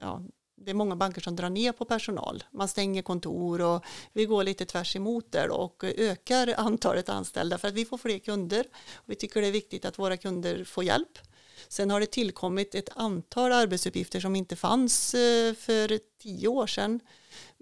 ja, det är många banker som drar ner på personal. Man stänger kontor och vi går lite tvärs emot där och ökar antalet anställda för att vi får fler kunder. Vi tycker det är viktigt att våra kunder får hjälp. Sen har det tillkommit ett antal arbetsuppgifter som inte fanns eh, för tio år sedan.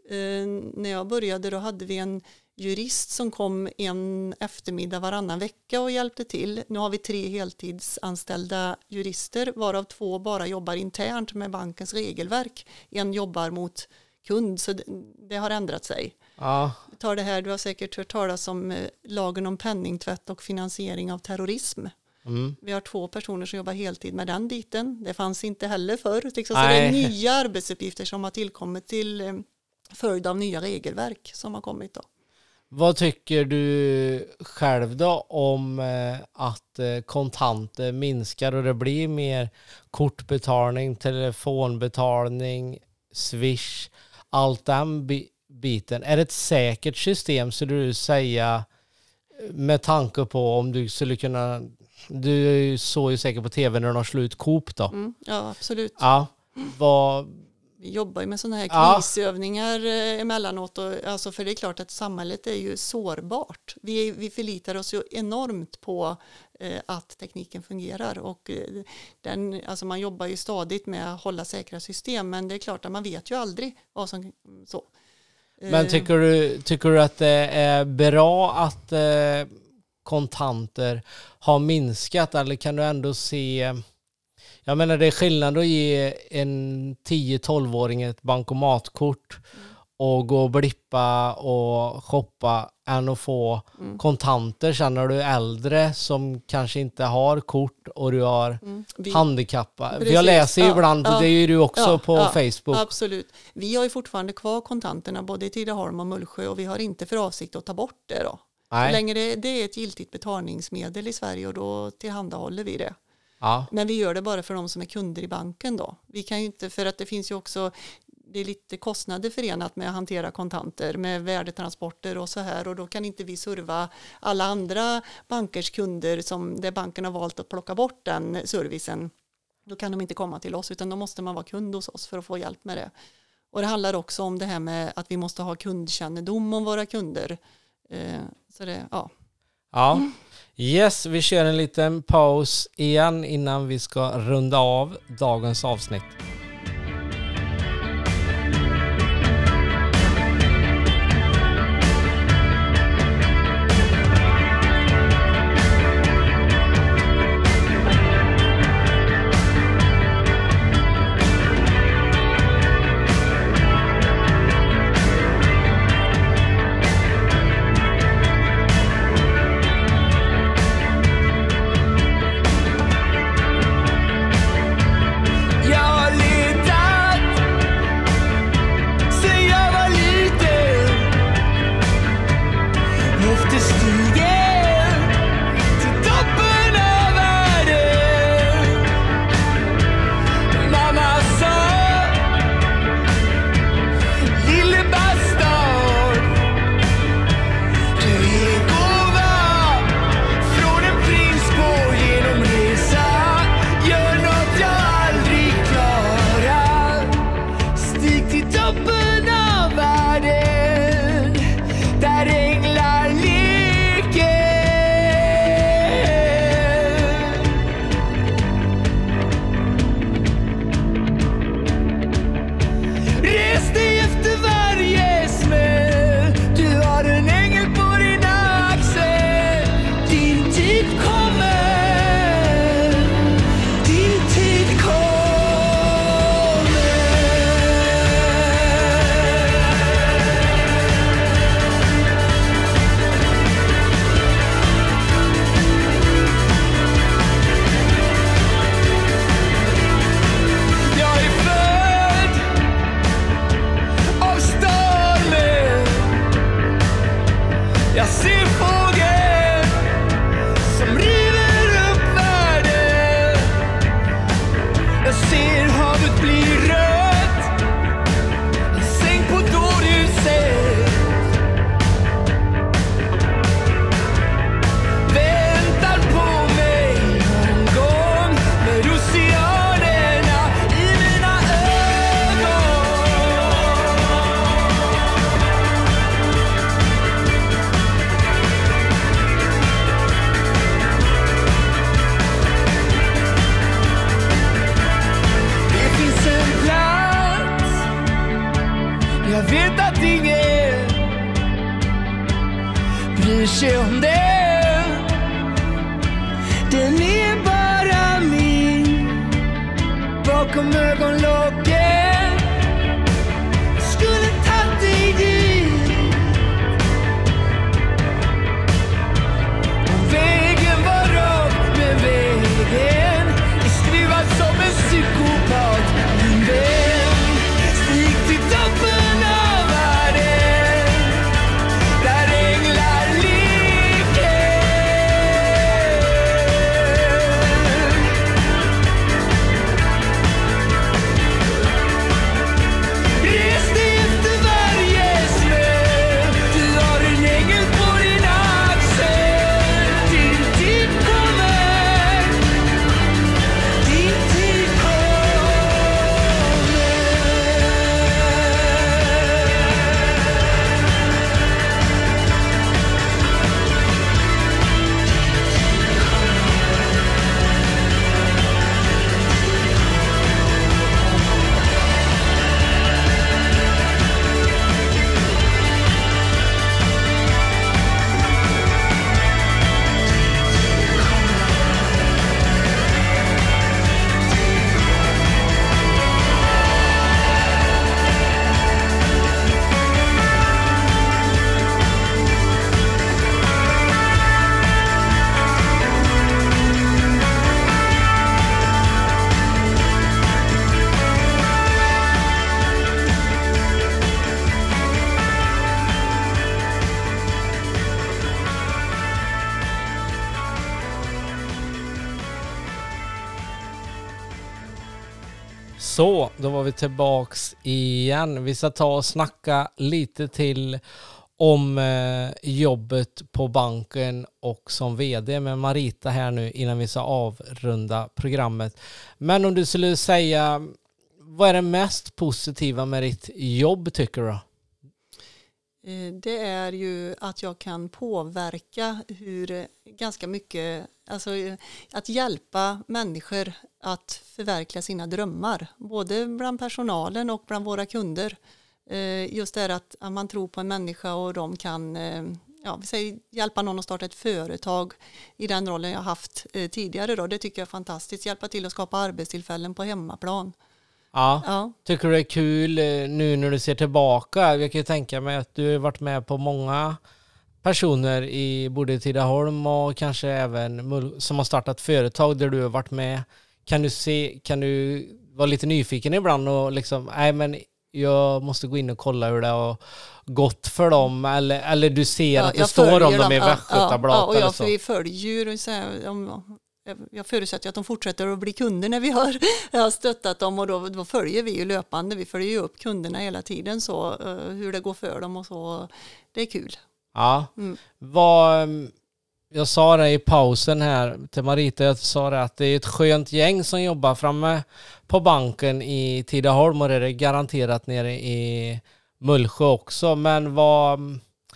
Eh, när jag började då hade vi en jurist som kom en eftermiddag varannan vecka och hjälpte till. Nu har vi tre heltidsanställda jurister varav två bara jobbar internt med bankens regelverk. En jobbar mot kund så det, det har ändrat sig. Ja, Tar det här, du har säkert hört talas om eh, lagen om penningtvätt och finansiering av terrorism. mm. Vi har två personer som jobbar heltid med den biten. Det fanns inte heller förr. Liksom. Så det är nya arbetsuppgifter som har tillkommit till eh, följd av nya regelverk som har kommit. Då. Vad tycker du själv då om eh, att eh, kontanter minskar och det blir mer kortbetalning, telefonbetalning, swish, allt den bi- biten. Är det ett säkert system skulle du säga med tanke på om du skulle kunna, du såg ju säkert på tv när de har slut Coop då. Mm, ja, absolut. Ja, vad, Vi jobbar ju med sådana här Ja. krisövningar eh, emellanåt. Och, alltså, för det är klart att samhället är ju sårbart. Vi, vi förlitar oss ju enormt på eh, att tekniken fungerar. Och, eh, den, alltså, man jobbar ju stadigt med att hålla säkra system. Men det är klart att man vet ju aldrig vad som... Så. Men Eh, tycker du, tycker du att det är bra att eh, kontanter har minskat eller kan du ändå se jag menar det är skillnad att ge en 10-12-åring ett bankomatkort att gå och blippa och shoppa än att få Mm. kontanter sen när du är äldre som kanske inte har kort och du har Mm. Vi- Precis. jag läser ju Ja, ibland, ja. det är ju du också Ja, på ja, Facebook. Absolut. Vi har ju fortfarande kvar kontanterna både i Tidaholm och Mullsjö och vi har inte för avsikt att ta bort det då. Så Nej. länge det, det är ett giltigt betalningsmedel i Sverige och då tillhandahåller vi det. Ja. Men vi gör det bara för de som är kunder i banken då. Vi kan ju inte, för att det finns ju också, det är lite kostnader förenat med att hantera kontanter med värdetransporter och så här och då kan inte vi serva alla andra bankers kunder som där banken har valt att plocka bort den servicen. Då kan de inte komma till oss utan då måste man vara kund hos oss för att få hjälp med det. Och det handlar också om det här med att vi måste ha kundkännedom om våra kunder. Eh, så det, ja. ja. Yes, vi kör en liten paus igen innan vi ska runda av dagens avsnitt. Så, då var vi tillbaks igen. Vi ska ta och snacka lite till om eh, jobbet på banken och som vd med Marita här nu innan vi ska avrunda programmet. Men om du skulle säga, vad är det mest positiva med ditt jobb tycker du? Eh, det är ju att jag kan påverka hur ganska mycket, alltså att hjälpa människor att förverkliga sina drömmar, både bland personalen och bland våra kunder. Eh, Just det här att man tror på en människa och de kan eh, ja, vi säger, hjälpa någon att starta ett företag i den rollen jag haft eh, tidigare. Då. Det tycker jag är fantastiskt, hjälpa till att skapa arbetstillfällen på hemmaplan. Ja. Ja. Tycker du det är kul nu när du ser tillbaka? Jag kan ju tänka mig att du har varit med på många personer i både Tidaholm och kanske även som har startat företag där du har varit med. Kan du se, kan du vara lite nyfiken ibland och liksom, nej men jag måste gå in och kolla hur det har gått för dem eller, eller du ser att det står om dem i Ja, Västgötabladet ja, och jag, så. vi följer så här, om, jag förutsätter att de fortsätter att bli kunder när vi har, har stöttat dem och då, då följer vi ju löpande. Vi följer ju upp kunderna hela tiden så eh, hur det går för dem och så. Det är kul. Ja. Mm. Vad, ehm, jag sa det i pausen här till Marita, jag sa det att det är ett skönt gäng som jobbar framme på banken i Tidaholm och det är det garanterat nere i Mullsjö också. Men vad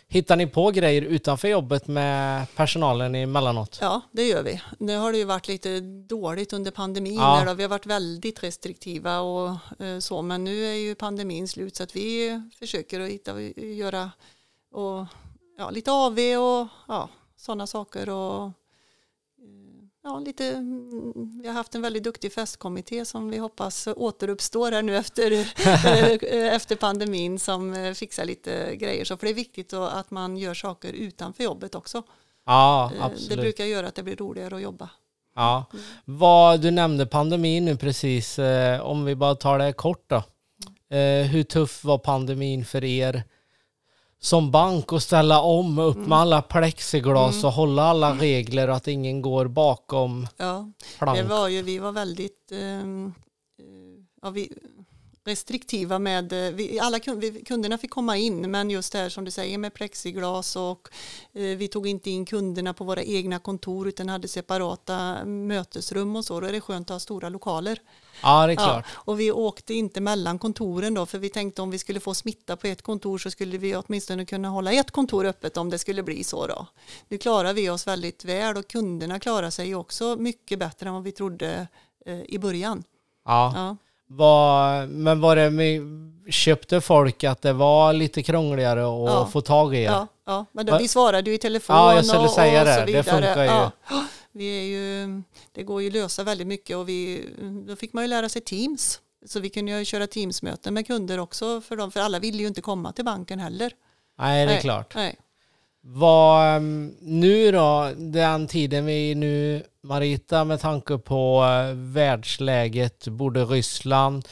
hittar ni på grejer utanför jobbet med personalen emellanåt? Ja, det gör vi. Nu har det ju varit lite dåligt under pandemin. Ja. Då. Vi har varit väldigt restriktiva och eh, så, men nu är ju pandemin slut så att vi försöker att hitta, göra och, ja, lite AV och ja, sådana saker. Och, eh, ja, lite, mm, vi har haft en väldigt duktig festkommitté som vi hoppas återuppstår här nu efter, eh, efter pandemin som eh, fixar lite grejer. Så för det är viktigt att man gör saker utanför jobbet också. Ja, absolut. Det brukar göra att det blir roligare att jobba. Ja. Vad, du nämnde pandemin nu precis. Om vi bara tar det kort då. Eh, hur tuff var pandemin för er som bank att ställa om upp med alla plexiglas och hålla alla regler och att ingen går bakom Ja, plank? det var ju, vi var väldigt ehm, eh, ja, vi, restriktiva med, eh, vi, alla kund, kunderna fick komma in men just det här som du säger med plexiglas och eh, vi tog inte in kunderna på våra egna kontor utan hade separata mötesrum och så. Då är det skönt att ha stora lokaler. Ja, det är Ja, klart. och vi åkte inte mellan kontoren då för vi tänkte om vi skulle få smitta på ett kontor så skulle vi åtminstone kunna hålla ett kontor öppet om det skulle bli så då. Nu klarar vi oss väldigt väl och kunderna klarar sig också mycket bättre än vad vi trodde eh, i början. Ja. Ja. Vad- men var det köpte folk att det var lite krångligare att Ja. få tag i er? Ja, ja, men då, vi svarade ju i telefon Ja, jag skulle och, säga och det. så Det vidare. funkar ju. Ja. Vi är ju, det går ju att lösa väldigt mycket och vi, då fick man ju lära sig Teams. Så vi kunde ju köra Teams-möten med kunder också för dem, för alla ville ju inte komma till banken heller. Nej, det är Nej, klart. Nej. Vad, ehm, nu då, den tiden vi nu, Marita, med tanke på eh, världsläget, både Ryssland,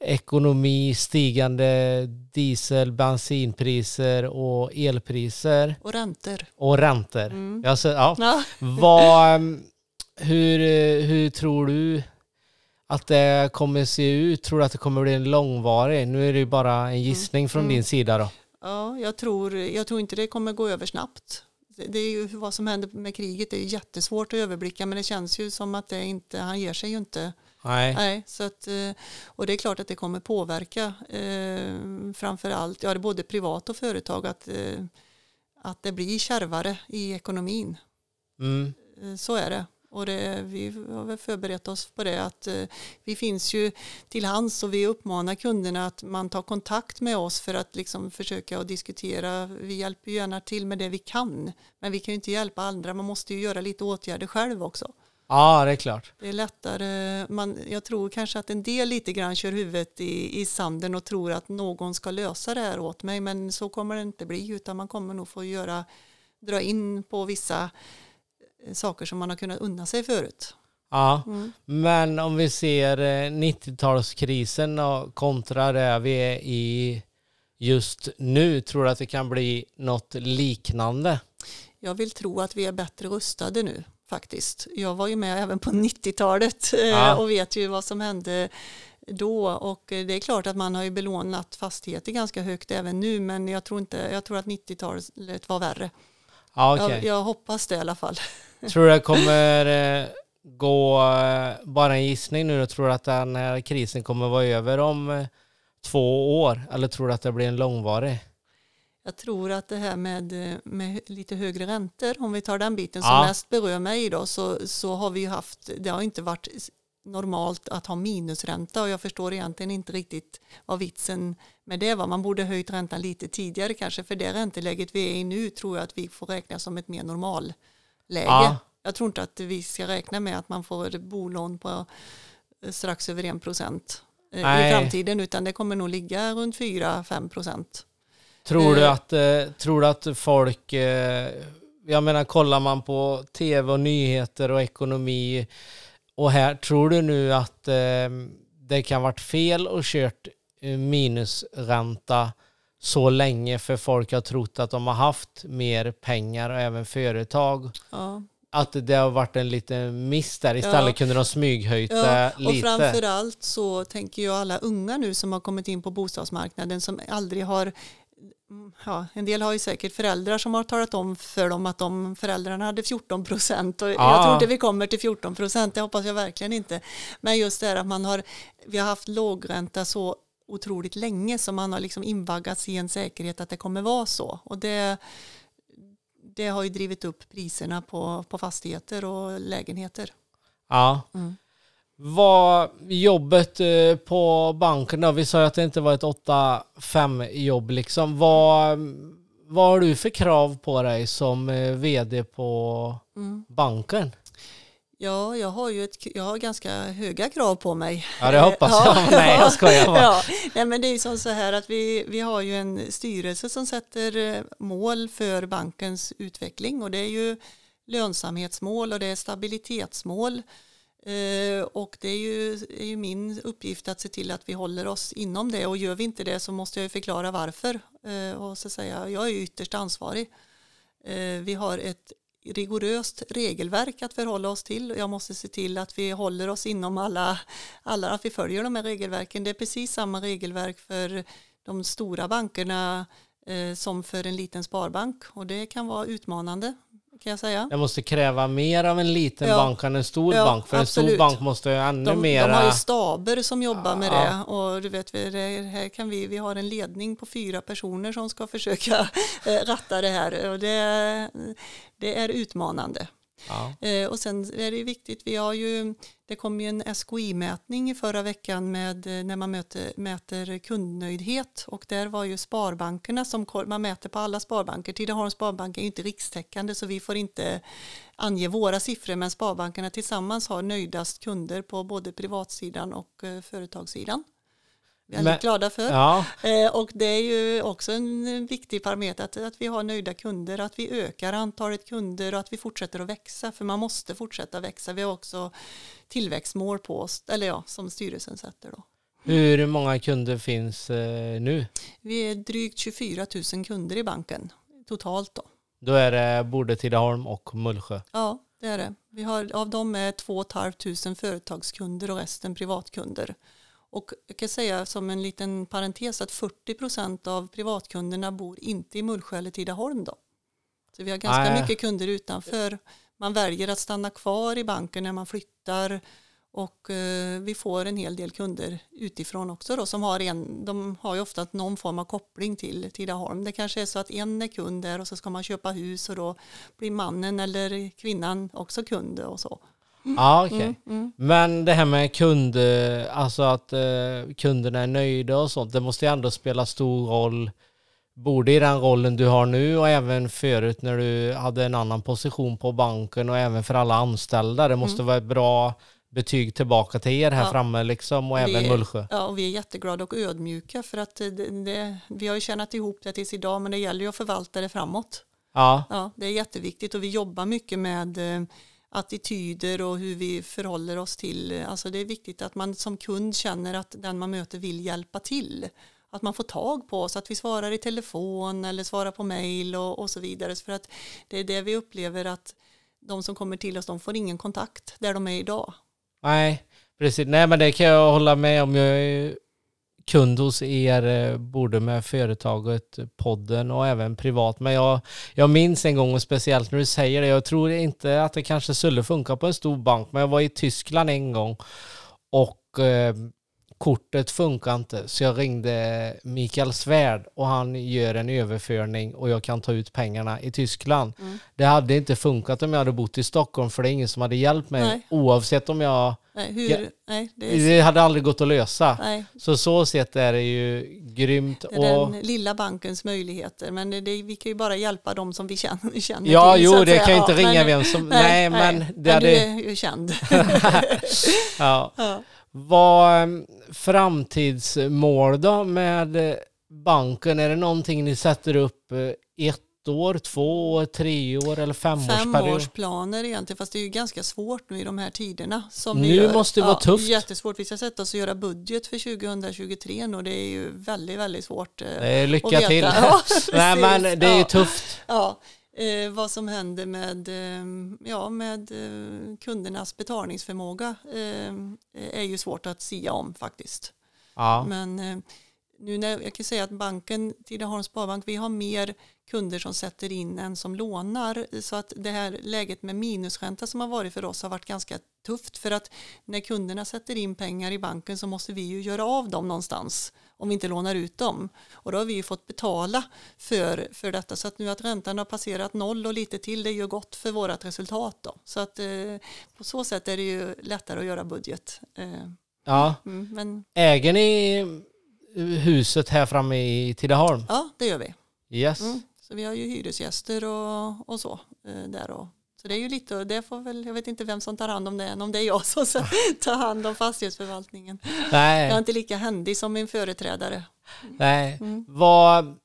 ekonomi, stigande diesel, bensinpriser och elpriser Och räntor. och räntor. Mm. Ser, ja. Ja. Vad, ehm, hur, eh, hur tror du att det kommer se ut? Tror du att det kommer bli en långvarig? Nu är det ju bara en gissning från Mm. din sida då. Ja, jag tror, jag tror inte det kommer gå över snabbt. Det- är ju vad som händer med kriget, det är jättesvårt att överblicka men det känns ju som att det inte, han ger sig ju inte. Nej. Nej, så att, eh, och det är klart att det kommer påverka eh, framför allt, ja både privat och företag att, eh, att det blir kärvare i ekonomin. Mm. Eh, Så är det. Och det, vi har väl förberett oss på det att eh, vi finns ju till hands och vi uppmanar kunderna att man tar kontakt med oss för att liksom försöka att diskutera. Vi hjälper gärna till med det vi kan. Men vi kan ju inte hjälpa andra. Man måste ju göra lite åtgärder själv också. Ja, det är klart. Det är lättare. Man, jag tror kanske att en del lite grann kör huvudet i, i sanden och tror att någon ska lösa det här åt mig. Men så kommer det inte bli utan man kommer nog få göra, dra in på vissa eh, saker som man har kunnat unna sig förut. Ja, Mm. men om vi ser eh, 90-talskrisen och kontra det vi är i just nu, tror du att det kan bli något liknande? Jag vill tro att vi är bättre rustade nu faktiskt. Jag var ju med även på 90-talet eh, Ja. och vet ju vad som hände då och eh, det är klart att man har ju belånat fastigheter ganska högt även nu men jag tror, inte, jag tror att 90-talet var värre. Ja, okej. Jag, jag hoppas det i alla fall. Tror du det kommer eh, gå, eh, bara en gissning nu, tror du att den här krisen kommer vara över om eh, två år? Eller tror du att det blir en långvarig? Jag tror att det här med, eh, med lite högre räntor, om vi tar den biten som Ja. mest berör mig då, så, så har vi ju haft, det har inte varit normalt att ha minusränta och jag förstår egentligen inte riktigt vad vitsen med det var. Man borde höjt räntan lite tidigare kanske, för det ränteläget vi är i nu tror jag att vi får räkna som ett mer normalläge. Ja. Jag tror inte att vi ska räkna med att man får bolån på eh, strax över 1 procent eh, i framtiden, utan det kommer nog ligga runt 4-5 procent. Tror du Eh. att, eh, tror du att folk, eh, jag menar kollar man på tv och nyheter och ekonomi och här, tror du nu att eh, det kan varit fel och kört eh, minusränta så länge för folk har trott att de har haft mer pengar och även företag? Ja. Att det har varit en liten miss där. Istället Ja. kunde de smyghöjt Ja, det och lite. framförallt så tänker jag alla unga nu som har kommit in på bostadsmarknaden som aldrig har Ja, en del har ju säkert föräldrar som har talat om för dem att de föräldrarna hade 14 procent och jag Ja. tror inte vi kommer till 14 procent, det hoppas jag verkligen inte. Men just det här att man har, vi har haft lågränta så otroligt länge så man har liksom invaggats i en säkerhet att det kommer vara så. Och det, det har ju drivit upp priserna på, på fastigheter och lägenheter. Ja. Mm. Vad jobbet eh, på banken då? Vi sa ju att det inte var ett 8-5 jobb liksom. Vad, vad har du för krav på dig som eh, vd på Mm. banken? Ja, jag har ju ett, jag har ganska höga krav på mig. Ja, det hoppas Ja. jag. Nej, jag skojar bara. Ja, nej, men det är ju som så här att vi, vi har ju en styrelse som sätter eh, mål för bankens utveckling och det är ju lönsamhetsmål och det är stabilitetsmål. Eh, och det är ju, är ju min uppgift att se till att vi håller oss inom det och gör vi inte det så måste jag ju förklara varför. Eh, och så säga, jag är ju ytterst ansvarig. Eh, vi har ett rigoröst regelverk att förhålla oss till. Jag måste se till att vi håller oss inom alla, alla att vi följer de här regelverken. Det är precis samma regelverk för de stora bankerna eh, som för en liten sparbank och det kan vara utmanande kan jag säga. Jag måste kräva mer av en liten Ja. bank än en stor Ja, bank. För en absolut. stor bank måste ju ännu De, de mera... har ju staber som jobbar med Ja. det och du vet, vi- här kan vi, vi har en ledning på fyra personer som ska försöka eh, ratta det här och det, det är utmanande ja. Eh, och sen är det ju viktigt, vi har ju, det kom ju en SKI-mätning i förra veckan med eh, när man möter, mäter kundnöjdhet och där var ju sparbankerna som man mäter på alla sparbanker. Tidaholms sparbank är ju inte rikstäckande så vi får inte ange våra siffror men sparbankerna tillsammans har nöjdast kunder på både privatsidan och eh, företagssidan. Vi är Men- väldigt glada för. ja. Eh, Och det är ju också en en viktig parameter att, att vi har nöjda kunder, att vi ökar antalet kunder och att vi fortsätter att växa, för man måste fortsätta växa. Vi har också tillväxtmål på oss, eller ja, som styrelsen sätter då. Hur många kunder finns eh, nu? Vi är drygt 24 000 kunder i banken totalt då. Då är det både Tidaholm och Mullsjö. Ja, det är det. Vi har, av dem är 2 500 företagskunder och resten privatkunder. Och jag kan säga som en liten parentes att 40 procent av privatkunderna bor inte i Mullsjö eller Tidaholm då. Så vi har ganska Nej. mycket kunder utanför. Man väljer att stanna kvar i banken när man flyttar och eh, vi får en hel del kunder utifrån också då som har en, de har ju ofta någon form av koppling till Tidaholm. Det kanske är så att en är kund där och så ska man köpa hus och då blir mannen eller kvinnan också kund och så. Ja, okej. Mm, mm. Men det här med kunder, alltså att eh, kunderna är nöjda och sånt, det måste ju ändå spela stor roll både i den rollen du har nu och även förut när du hade en annan position på banken och även för alla anställda. Det måste vara ett bra betyg tillbaka till er här Mm. Ja. framme liksom och Vi även är- Mullsjö. Ja, och vi är jätteglada och ödmjuka för att det, det, vi har ju tjänat ihop det tills idag men det gäller ju att förvalta det framåt. Ja, Ja, det är jätteviktigt och vi jobbar mycket med eh, attityder och hur vi förhåller oss till, alltså det är viktigt att man som kund känner att den man möter vill hjälpa till. Att man får tag på oss, att vi svarar i telefon eller svarar på mail och, och så vidare. För att det är det vi upplever att de som kommer till oss, de får ingen kontakt där de är idag. nej. Precis, nej men det kan jag hålla med om. Jag är kund hos er, eh, både med företaget, podden och även privat. Men jag, jag minns en gång, och speciellt när du säger det, jag tror inte att det kanske skulle funka på en stor bank, men jag var i Tyskland en gång och eh, kortet funkar inte så jag ringde Mikael Svärd och han gör en överföring och jag kan ta ut pengarna i Tyskland. Mm. Det hade inte funkat om jag hade bott i Stockholm för det är ingen som hade hjälpt mig Nej. oavsett om jag... Nej, hur, Ja. nej, det är, Det hade aldrig gått att lösa. nej, Så så sett är det ju grymt. det är Och, den lilla bankens möjligheter. Men det, vi kan ju bara hjälpa dem som vi känner, känner ja, till. jo, det säga. kan ju inte Ja, ringa men- vem som... Nej, men det men hade... du är ju känd. Ja. ja. Vad em, framtidsmål då med eh, banken? Är det någonting ni sätter upp eh, ett år, två år, tre år eller femårsperiod? Femårsplaner egentligen, fast det är ju ganska svårt nu i de här tiderna. Som Nu gör. måste det vara tufft. Jättesvårt. Vi ska sätta oss och göra budget för 2023 och det är ju väldigt, väldigt svårt. eh, lycka att veta. till. Ja, Nej, men det är ju Ja. tufft. Ja, eh, vad som händer med, eh, ja, med eh, kundernas betalningsförmåga eh, är ju svårt att sia om faktiskt. Ja. Men eh, nu när jag kan säga att banken, Tidaholms Sparbank, vi har mer kunder som sätter in än som lånar. Så att det här läget med minusränta som har varit för oss har varit ganska tufft. För att när kunderna sätter in pengar i banken så måste vi ju göra av dem någonstans om vi inte lånar ut dem. Och då har vi ju fått betala för, för detta. Så att nu att räntan har passerat noll och lite till, det gör gott för vårt resultat. Då. Så att eh, på så sätt är det ju lättare att göra budget. Eh, ja. mm, men Äger ni huset här framme i Tidaholm? ja, det gör vi. Yes. Mm. Så vi har ju hyresgäster och, och så eh, där och så det är ju lite det får väl, jag vet inte vem som tar hand om det än, om det är jag som ska ta hand om fastighetsförvaltningen. Jag är Nej, inte lika händig som min företrädare. nej. Mm. Vad...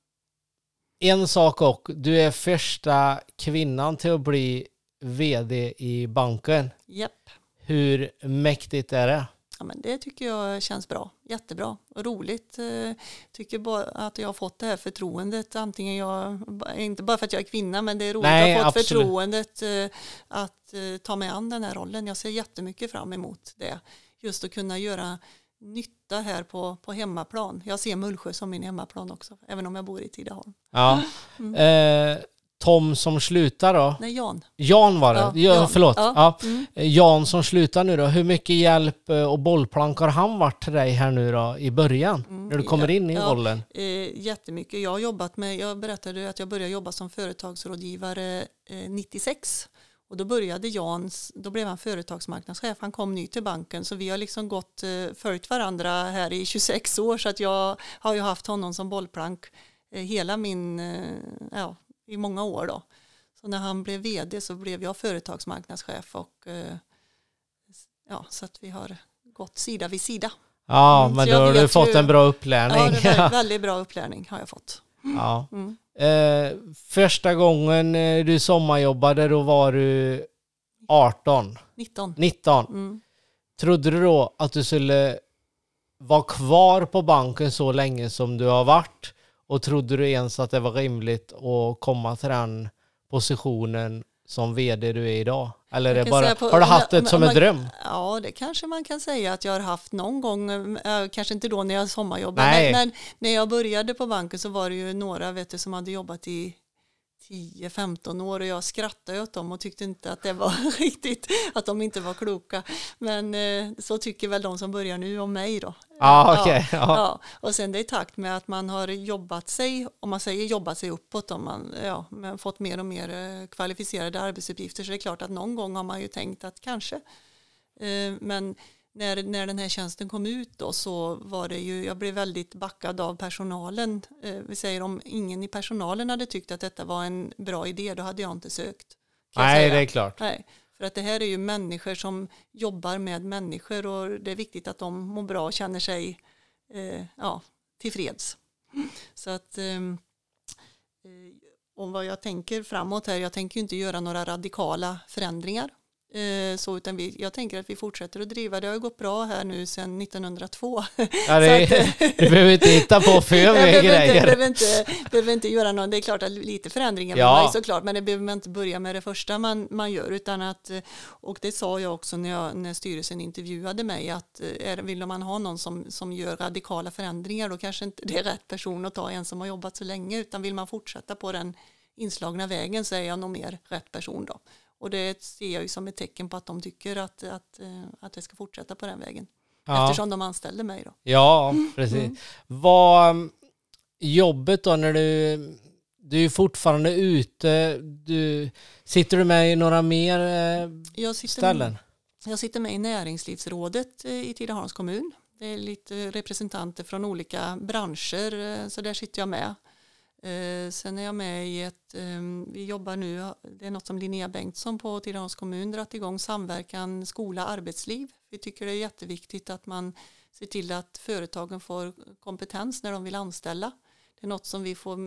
En sak och, du är första kvinnan till att bli vd i banken. Japp. Hur mäktigt är det? Ja, men det tycker jag känns bra, jättebra och roligt. Eh, tycker bara att jag har fått det här förtroendet, antingen jag, inte bara för att jag är kvinna, men det är roligt Nej, att ha fått absolut. förtroendet eh, att eh, ta mig an den här rollen. Jag ser jättemycket fram emot det. Just att kunna göra nytta här på, på hemmaplan. Jag ser Mullsjö som min hemmaplan också, även om jag bor i Tidaholm. Ja. Mm. Eh, Tom som slutar då? Nej, Jan. Jan var det? Ja, Ja, Jan. Förlåt. Ja. Ja. Mm. Eh, Jan som slutar nu då, hur mycket hjälp eh, och bollplank har han varit till dig här nu då i början? Mm, När du kommer ja, in i ja. rollen? Eh, jättemycket. Jag har jobbat med, jag berättade att jag började jobba som företagsrådgivare eh, 96. Och då började Jans, då blev han företagsmarknadschef. Han kom ny till banken så vi har liksom gått, eh, följt varandra här i 26 år så att jag har ju haft honom som bollplank eh, hela min, eh, ja, i många år då. Så när han blev vd så blev jag företagsmarknadschef och eh, ja, så att vi har gått sida vid sida. Ja, Mm, men då har du fått ju- en bra Ja, upplärning. det var väldigt bra upplärning har jag fått. Ja. Mm. Eh, första gången eh, du sommarjobbade, då var du 18, 19. 19. Mm. Trodde du då att du skulle vara kvar på banken så länge som du har varit? Och trodde du ens att det var rimligt att komma till den positionen som vd du är idag? Eller är bara, på- har du haft det om- som om en dröm? Ja, det kanske man kan säga att jag har haft någon gång, eh, kanske inte då när jag sommarjobbade, men, men när jag började på banken så var det ju några vet du, som hade jobbat i 10-15 år och jag skrattade åt dem och tyckte inte att det var riktigt, att de inte var kloka. Men eh, så tycker väl de som börjar nu om mig då. Ja, okej. ja. Ja, och sen det i takt med att man har jobbat sig, om man säger jobbat sig uppåt, om man ja, men fått mer och mer eh, kvalificerade arbetsuppgifter så är det klart att någon gång har man ju tänkt att kanske. Eh, Men när, när den här tjänsten kom ut då så var det ju, jag blev väldigt backad av personalen. Eh, Vi säger om ingen i personalen hade tyckt att detta var en bra idé, då hade jag inte sökt. Nej, säga. det är klart. Nej, för att det här är ju människor som jobbar med människor och det är viktigt att de mår bra och känner sig eh, ja, tillfreds. Så att ehm, eh, om vad jag tänker framåt här, jag tänker ju inte göra några radikala förändringar så, utan vi, jag tänker att vi fortsätter att driva. Det har gått bra här nu sedan 1902. Ja, det, att, du behöver inte hitta på för mycket behöver inte, grejer. behöver, inte, behöver inte göra någon, det är klart att lite förändringar Ja. man såklart, men det behöver man inte börja med det första man, man gör, utan att, eh, och det sa jag också när, jag, när styrelsen intervjuade mig, att eh, är, vill man ha någon som, som gör radikala förändringar, då kanske inte det är rätt person att ta en som har jobbat så länge, utan vill man fortsätta på den inslagna vägen så är jag nog mer rätt person då. Och det ser jag ju som ett tecken på att de tycker att, att, eh, att det ska fortsätta på den vägen. Ja. Eftersom de anställde mig då. Ja, precis. Vad jobbet då när du, du är fortfarande ute, du, sitter du med i några mer eh, Jag ställen? Jag sitter med i näringslivsrådet eh, i Tidaholms kommun. Det är lite representanter från olika branscher, så där sitter jag med. Eh, Sen är jag med i ett, eh, vi jobbar nu, det är något som Linnea Bengtsson på Tidaholms kommun dragit igång, samverkan skola-arbetsliv. Vi tycker det är jätteviktigt att man ser till att företagen får kompetens när de vill anställa. Det är något som vi får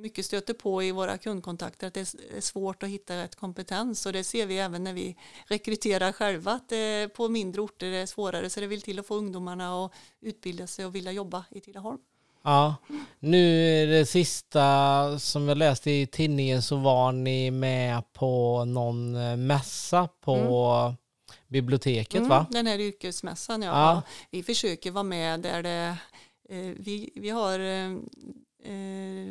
mycket stöter på i våra kundkontakter, att det är svårt att hitta rätt kompetens och det ser vi även när vi rekryterar själva, att det på mindre orter är svårare, så det vill till att få ungdomarna att utbilda sig och vilja jobba i Tidaholm. Ja, nu är det sista som jag läste i tidningen så var ni med på någon eh, mässa på biblioteket va? Mm, den här yrkesmässan, ja. Ja. Vi försöker vara med där det, eh, vi, vi har eh,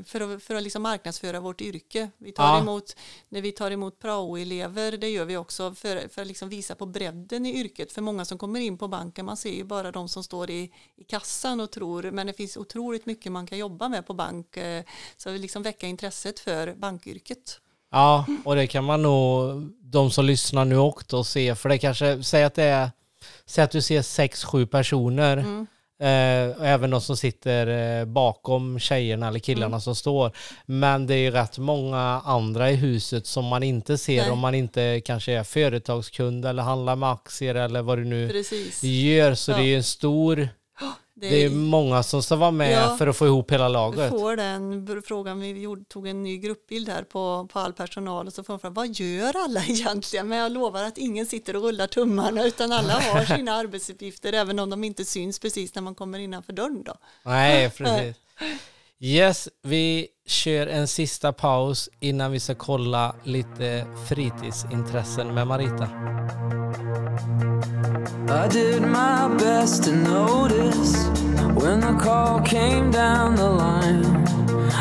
för att, för att liksom marknadsföra vårt yrke. Vi tar Ja. emot, när vi tar emot prao-elever, det gör vi också för, för att liksom visa på bredden i yrket. För många som kommer in på banken, man ser ju bara de som står i, i kassan och tror, men det finns otroligt mycket man kan jobba med på bank. eh, Så vi liksom väcka intresset för bankyrket. Ja, och det kan man nog, de som lyssnar nu också se, för det kanske, säg att det är, säg att du ser sex, sju personer, Mm. Eh, även de som sitter eh, bakom tjejerna eller killarna Mm. som står. Men det är ju rätt många andra i huset som man inte ser Nej. om man inte kanske är företagskund eller handlar med aktier eller vad du nu Precis. gör. Så Ja. det är ju en stor, Det det är många som ska vara med Ja. för att få ihop hela Vi laget. får den frågan, vi gjorde, tog en ny gruppbild här på, på all personal och så får man fråga, vad gör alla egentligen? Men jag lovar att ingen sitter och rullar tummarna utan alla har sina arbetsuppgifter även om de inte syns precis när man kommer innanför dörren då. Nej, precis. Yes, vi kör en sista paus innan vi ska kolla lite fritidsintressen med Marita. I did my best to notice when the call came down the line.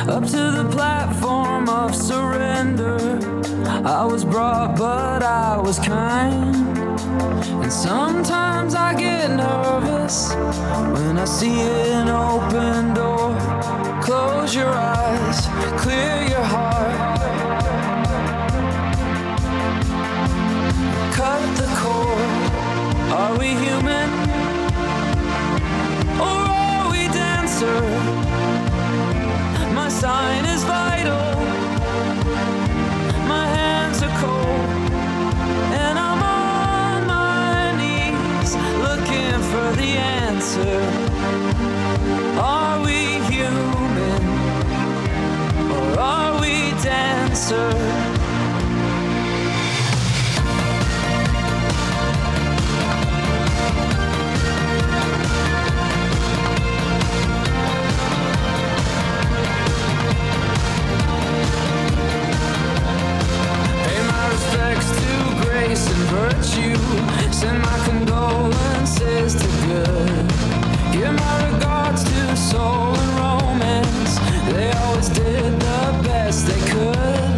Up to the platform of surrender. I was brought, but I was kind. And sometimes I get nervous when I see an open door. Close your eyes, clear your heart. Cut the cord. Are we human? Or are we dancer? My sign is vital. My hands are cold. And I'm on my knees looking for the answer. Romance. They always did the best they could.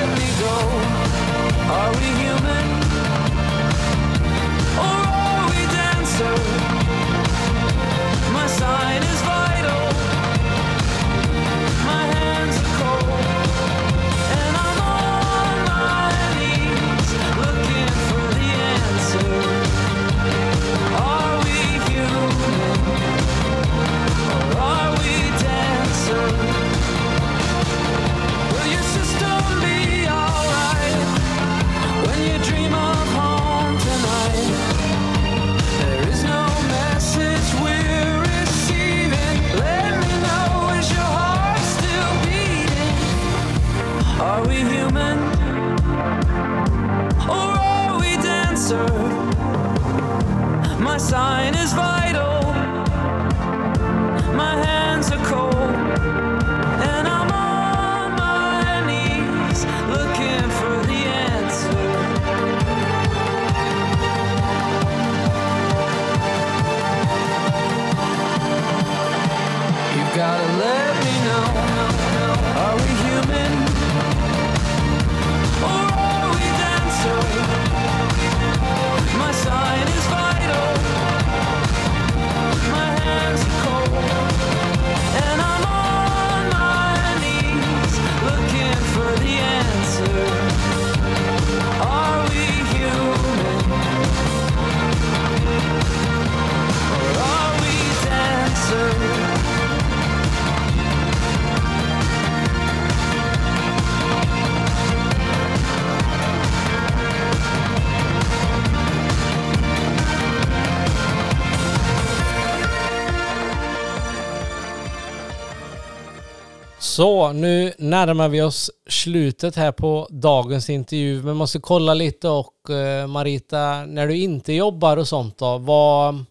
Så, nu närmar vi oss slutet här på dagens intervju. Men måste kolla lite och eh, Marita, när du inte jobbar och sånt då, vad,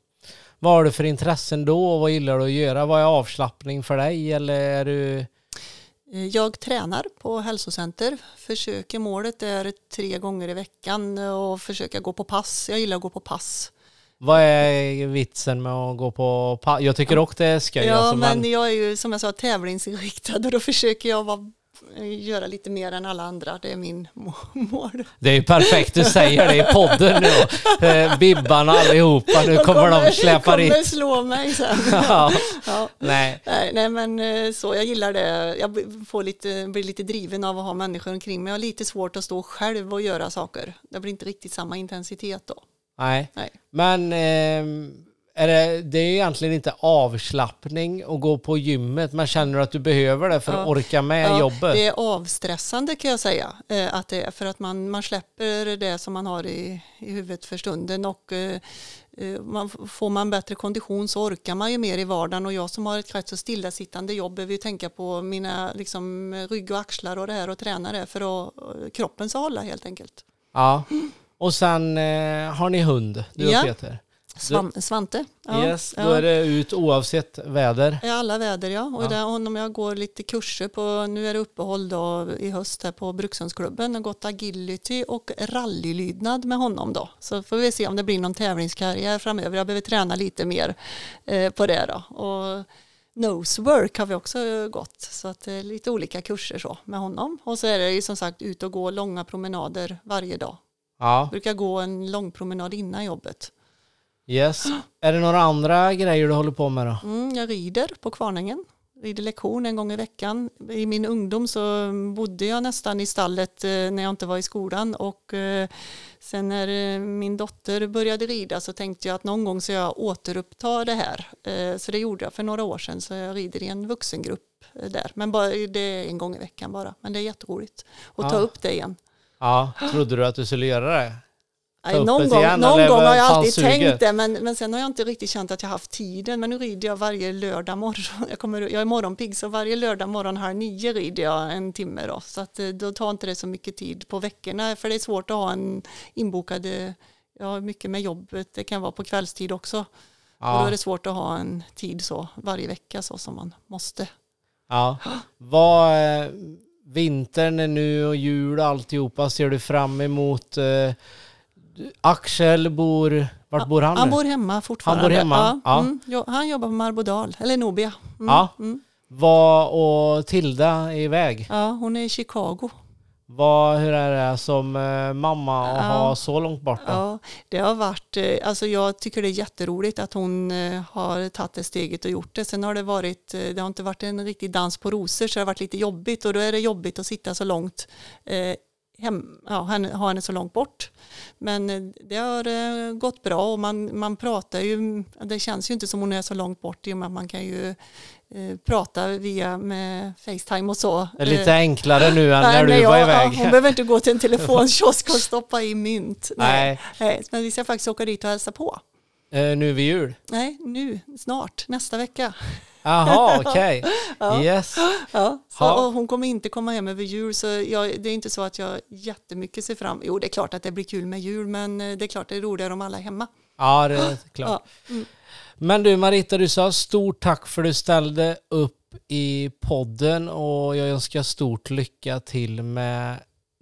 vad har du för intressen då och vad gillar du att göra? Vad är avslappning för dig eller är du... Jag tränar på hälsocenter. Försöker, målet är tre gånger i veckan och försöka gå på pass. Jag gillar att gå på pass. Vad är vitsen med att gå på pa- Jag tycker också det är skoj. Ja, alltså, men jag är ju som jag sa tävlingsinriktad och då försöker jag vara, göra lite mer än alla andra. Det är min må- mål. Det är ju perfekt du säger det i podden nu. Eh, Bibbarna allihopa, nu kommer de släpa kommer dit. slå mig sen. Ja, Ja. nej. Nej, men eh, så, jag gillar det. Jag får lite, blir lite driven av att ha människor omkring mig. Jag har lite svårt att stå själv och göra saker. Det blir inte riktigt samma intensitet då. Nej. Nej. Men ehm, är det, det är egentligen inte avslappning att gå på gymmet, men känner att du behöver det för att Ja. orka med Ja, jobbet? Det är avstressande kan jag säga. Eh, att det är för att man, man släpper det som man har i, i huvudet för stunden och eh, eh, man, får man bättre kondition så orkar man ju mer i vardagen och jag som har ett rätt så stillasittande jobb behöver ju tänka på mina liksom, rygg och axlar och det här och träna det för att eh, kroppen ska hålla helt enkelt. Ja. Och sen eh, har ni hund, du och Ja. Peter? Svan, Svante. Ja, yes, då ja. är det ut oavsett väder. I alla väder ja. Och Ja. Där, om jag går lite kurser på, nu är det uppehåll då i höst här på Brukshundsklubben. Jag har gått agility och rallylydnad med honom då. Så får vi se om det blir någon tävlingskarriär framöver. Jag behöver träna lite mer eh, på det då. Och nosework har vi också gått. Så att det är lite olika kurser så med honom. Och så är det ju som sagt ut och gå långa promenader varje dag. Ja, Jag brukar gå en lång promenad innan jobbet. yes. Är det några andra grejer du håller på med då? Mm, jag rider på Kvarnängen. Rider lektion en gång i veckan. I min ungdom så bodde jag nästan i stallet eh, när jag inte var i skolan och eh, sen när eh, min dotter började rida så tänkte jag att någon gång så jag återuppta det här. Så det gjorde jag för några år sedan så jag rider i en vuxengrupp där. Men bara, det är en gång i veckan bara. Men det är jätteroligt att ta Ja. upp det igen. Ja, trodde du att du skulle göra det? Nej, någon gång, igen, någon gång har jag alltid suger? tänkt det men, men sen har jag inte riktigt känt att jag haft tiden. Men nu rider jag varje lördag morgon. Jag, kommer, jag är morgonpigg så varje lördag morgon halv nio rider jag en timme då. Så att, eh, då tar inte det så mycket tid på veckorna för det är svårt att ha en inbokad, eh, jag har mycket med jobbet, det kan vara på kvällstid också. Och då är Ja. det svårt att ha en tid så varje vecka så som man måste. ja. Vad, eh, vintern är nu och jul och alltihopa ser du fram emot? Eh, Axel bor, vart bor han nu? Han bor hemma fortfarande. Han bor hemma, Ja, ja. Mm, jo, han jobbar på Marbodal, eller Nobia. Mm, Ja. Mm. Vad och Tilda är iväg. ja, hon är i Chicago. Vad, hur är det som eh, mamma att Ja. ha så långt bort? då? Ja, det har varit, eh, alltså jag tycker det är jätteroligt att hon eh, har tagit det steget och gjort det. Sen har det varit, det har inte varit en riktig dans på rosor så det har varit lite jobbigt och då är det jobbigt att sitta så långt eh, hem, ja, ha henne så långt bort. Men det har gått bra och man, man pratar ju, det känns ju inte som hon är så långt bort i och med att man kan ju prata via med Facetime och så. Det är lite Eh, enklare nu än när du var iväg. Hon behöver inte gå till en telefonkiosk och stoppa i mynt. Nej. Nej, men vi ska faktiskt åka dit och hälsa på. eh, nu vid jul. Nej, nu, snart, nästa vecka. Jaha, okej. Ja. Yes. Ja, så, hon kommer inte komma hem över jul så jag, det är inte så att jag jättemycket ser fram Jo, det är klart att det blir kul med jul men eh, det är klart det är roligare om alla är hemma. Ja, det är klart. Ja. Mm. Men du Marita, du sa stort tack för att du ställde upp i podden och jag önskar stort lycka till med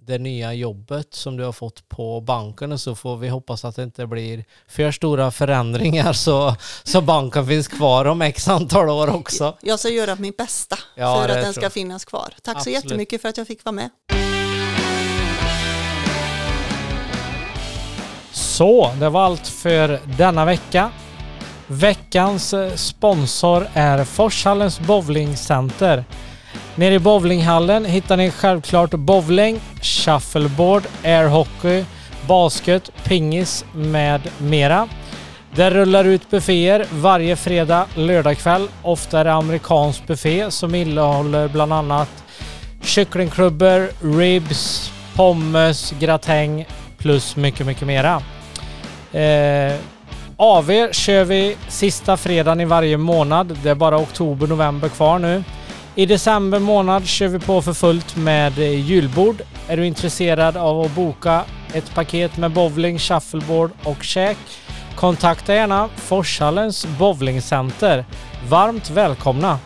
det nya jobbet som du har fått på banken och så får vi hoppas att det inte blir för stora förändringar så, så banken finns kvar om x antal år också. Jag ska göra mitt bästa Ja, för att den ska finnas kvar. Tack Absolut. så jättemycket för att jag fick vara med. Så, det var allt för denna vecka. Veckans eh, sponsor är Forshallens bowlingcenter. Nere i bowlinghallen hittar ni självklart bowling, shuffleboard, airhockey, basket, pingis med mera. Det rullar ut bufféer varje fredag, lördagkväll. Ofta är det amerikansk buffé som innehåller bland annat kycklingklubbor, ribs, pommes, gratäng plus mycket, mycket mera. Eh, AV kör vi sista fredagen i varje månad. Det är bara oktober, november kvar nu. I december månad kör vi på för fullt med julbord. Är du intresserad av att boka ett paket med bowling, shuffleboard och käk? Kontakta gärna Forshallens bowlingcenter. Varmt välkomna!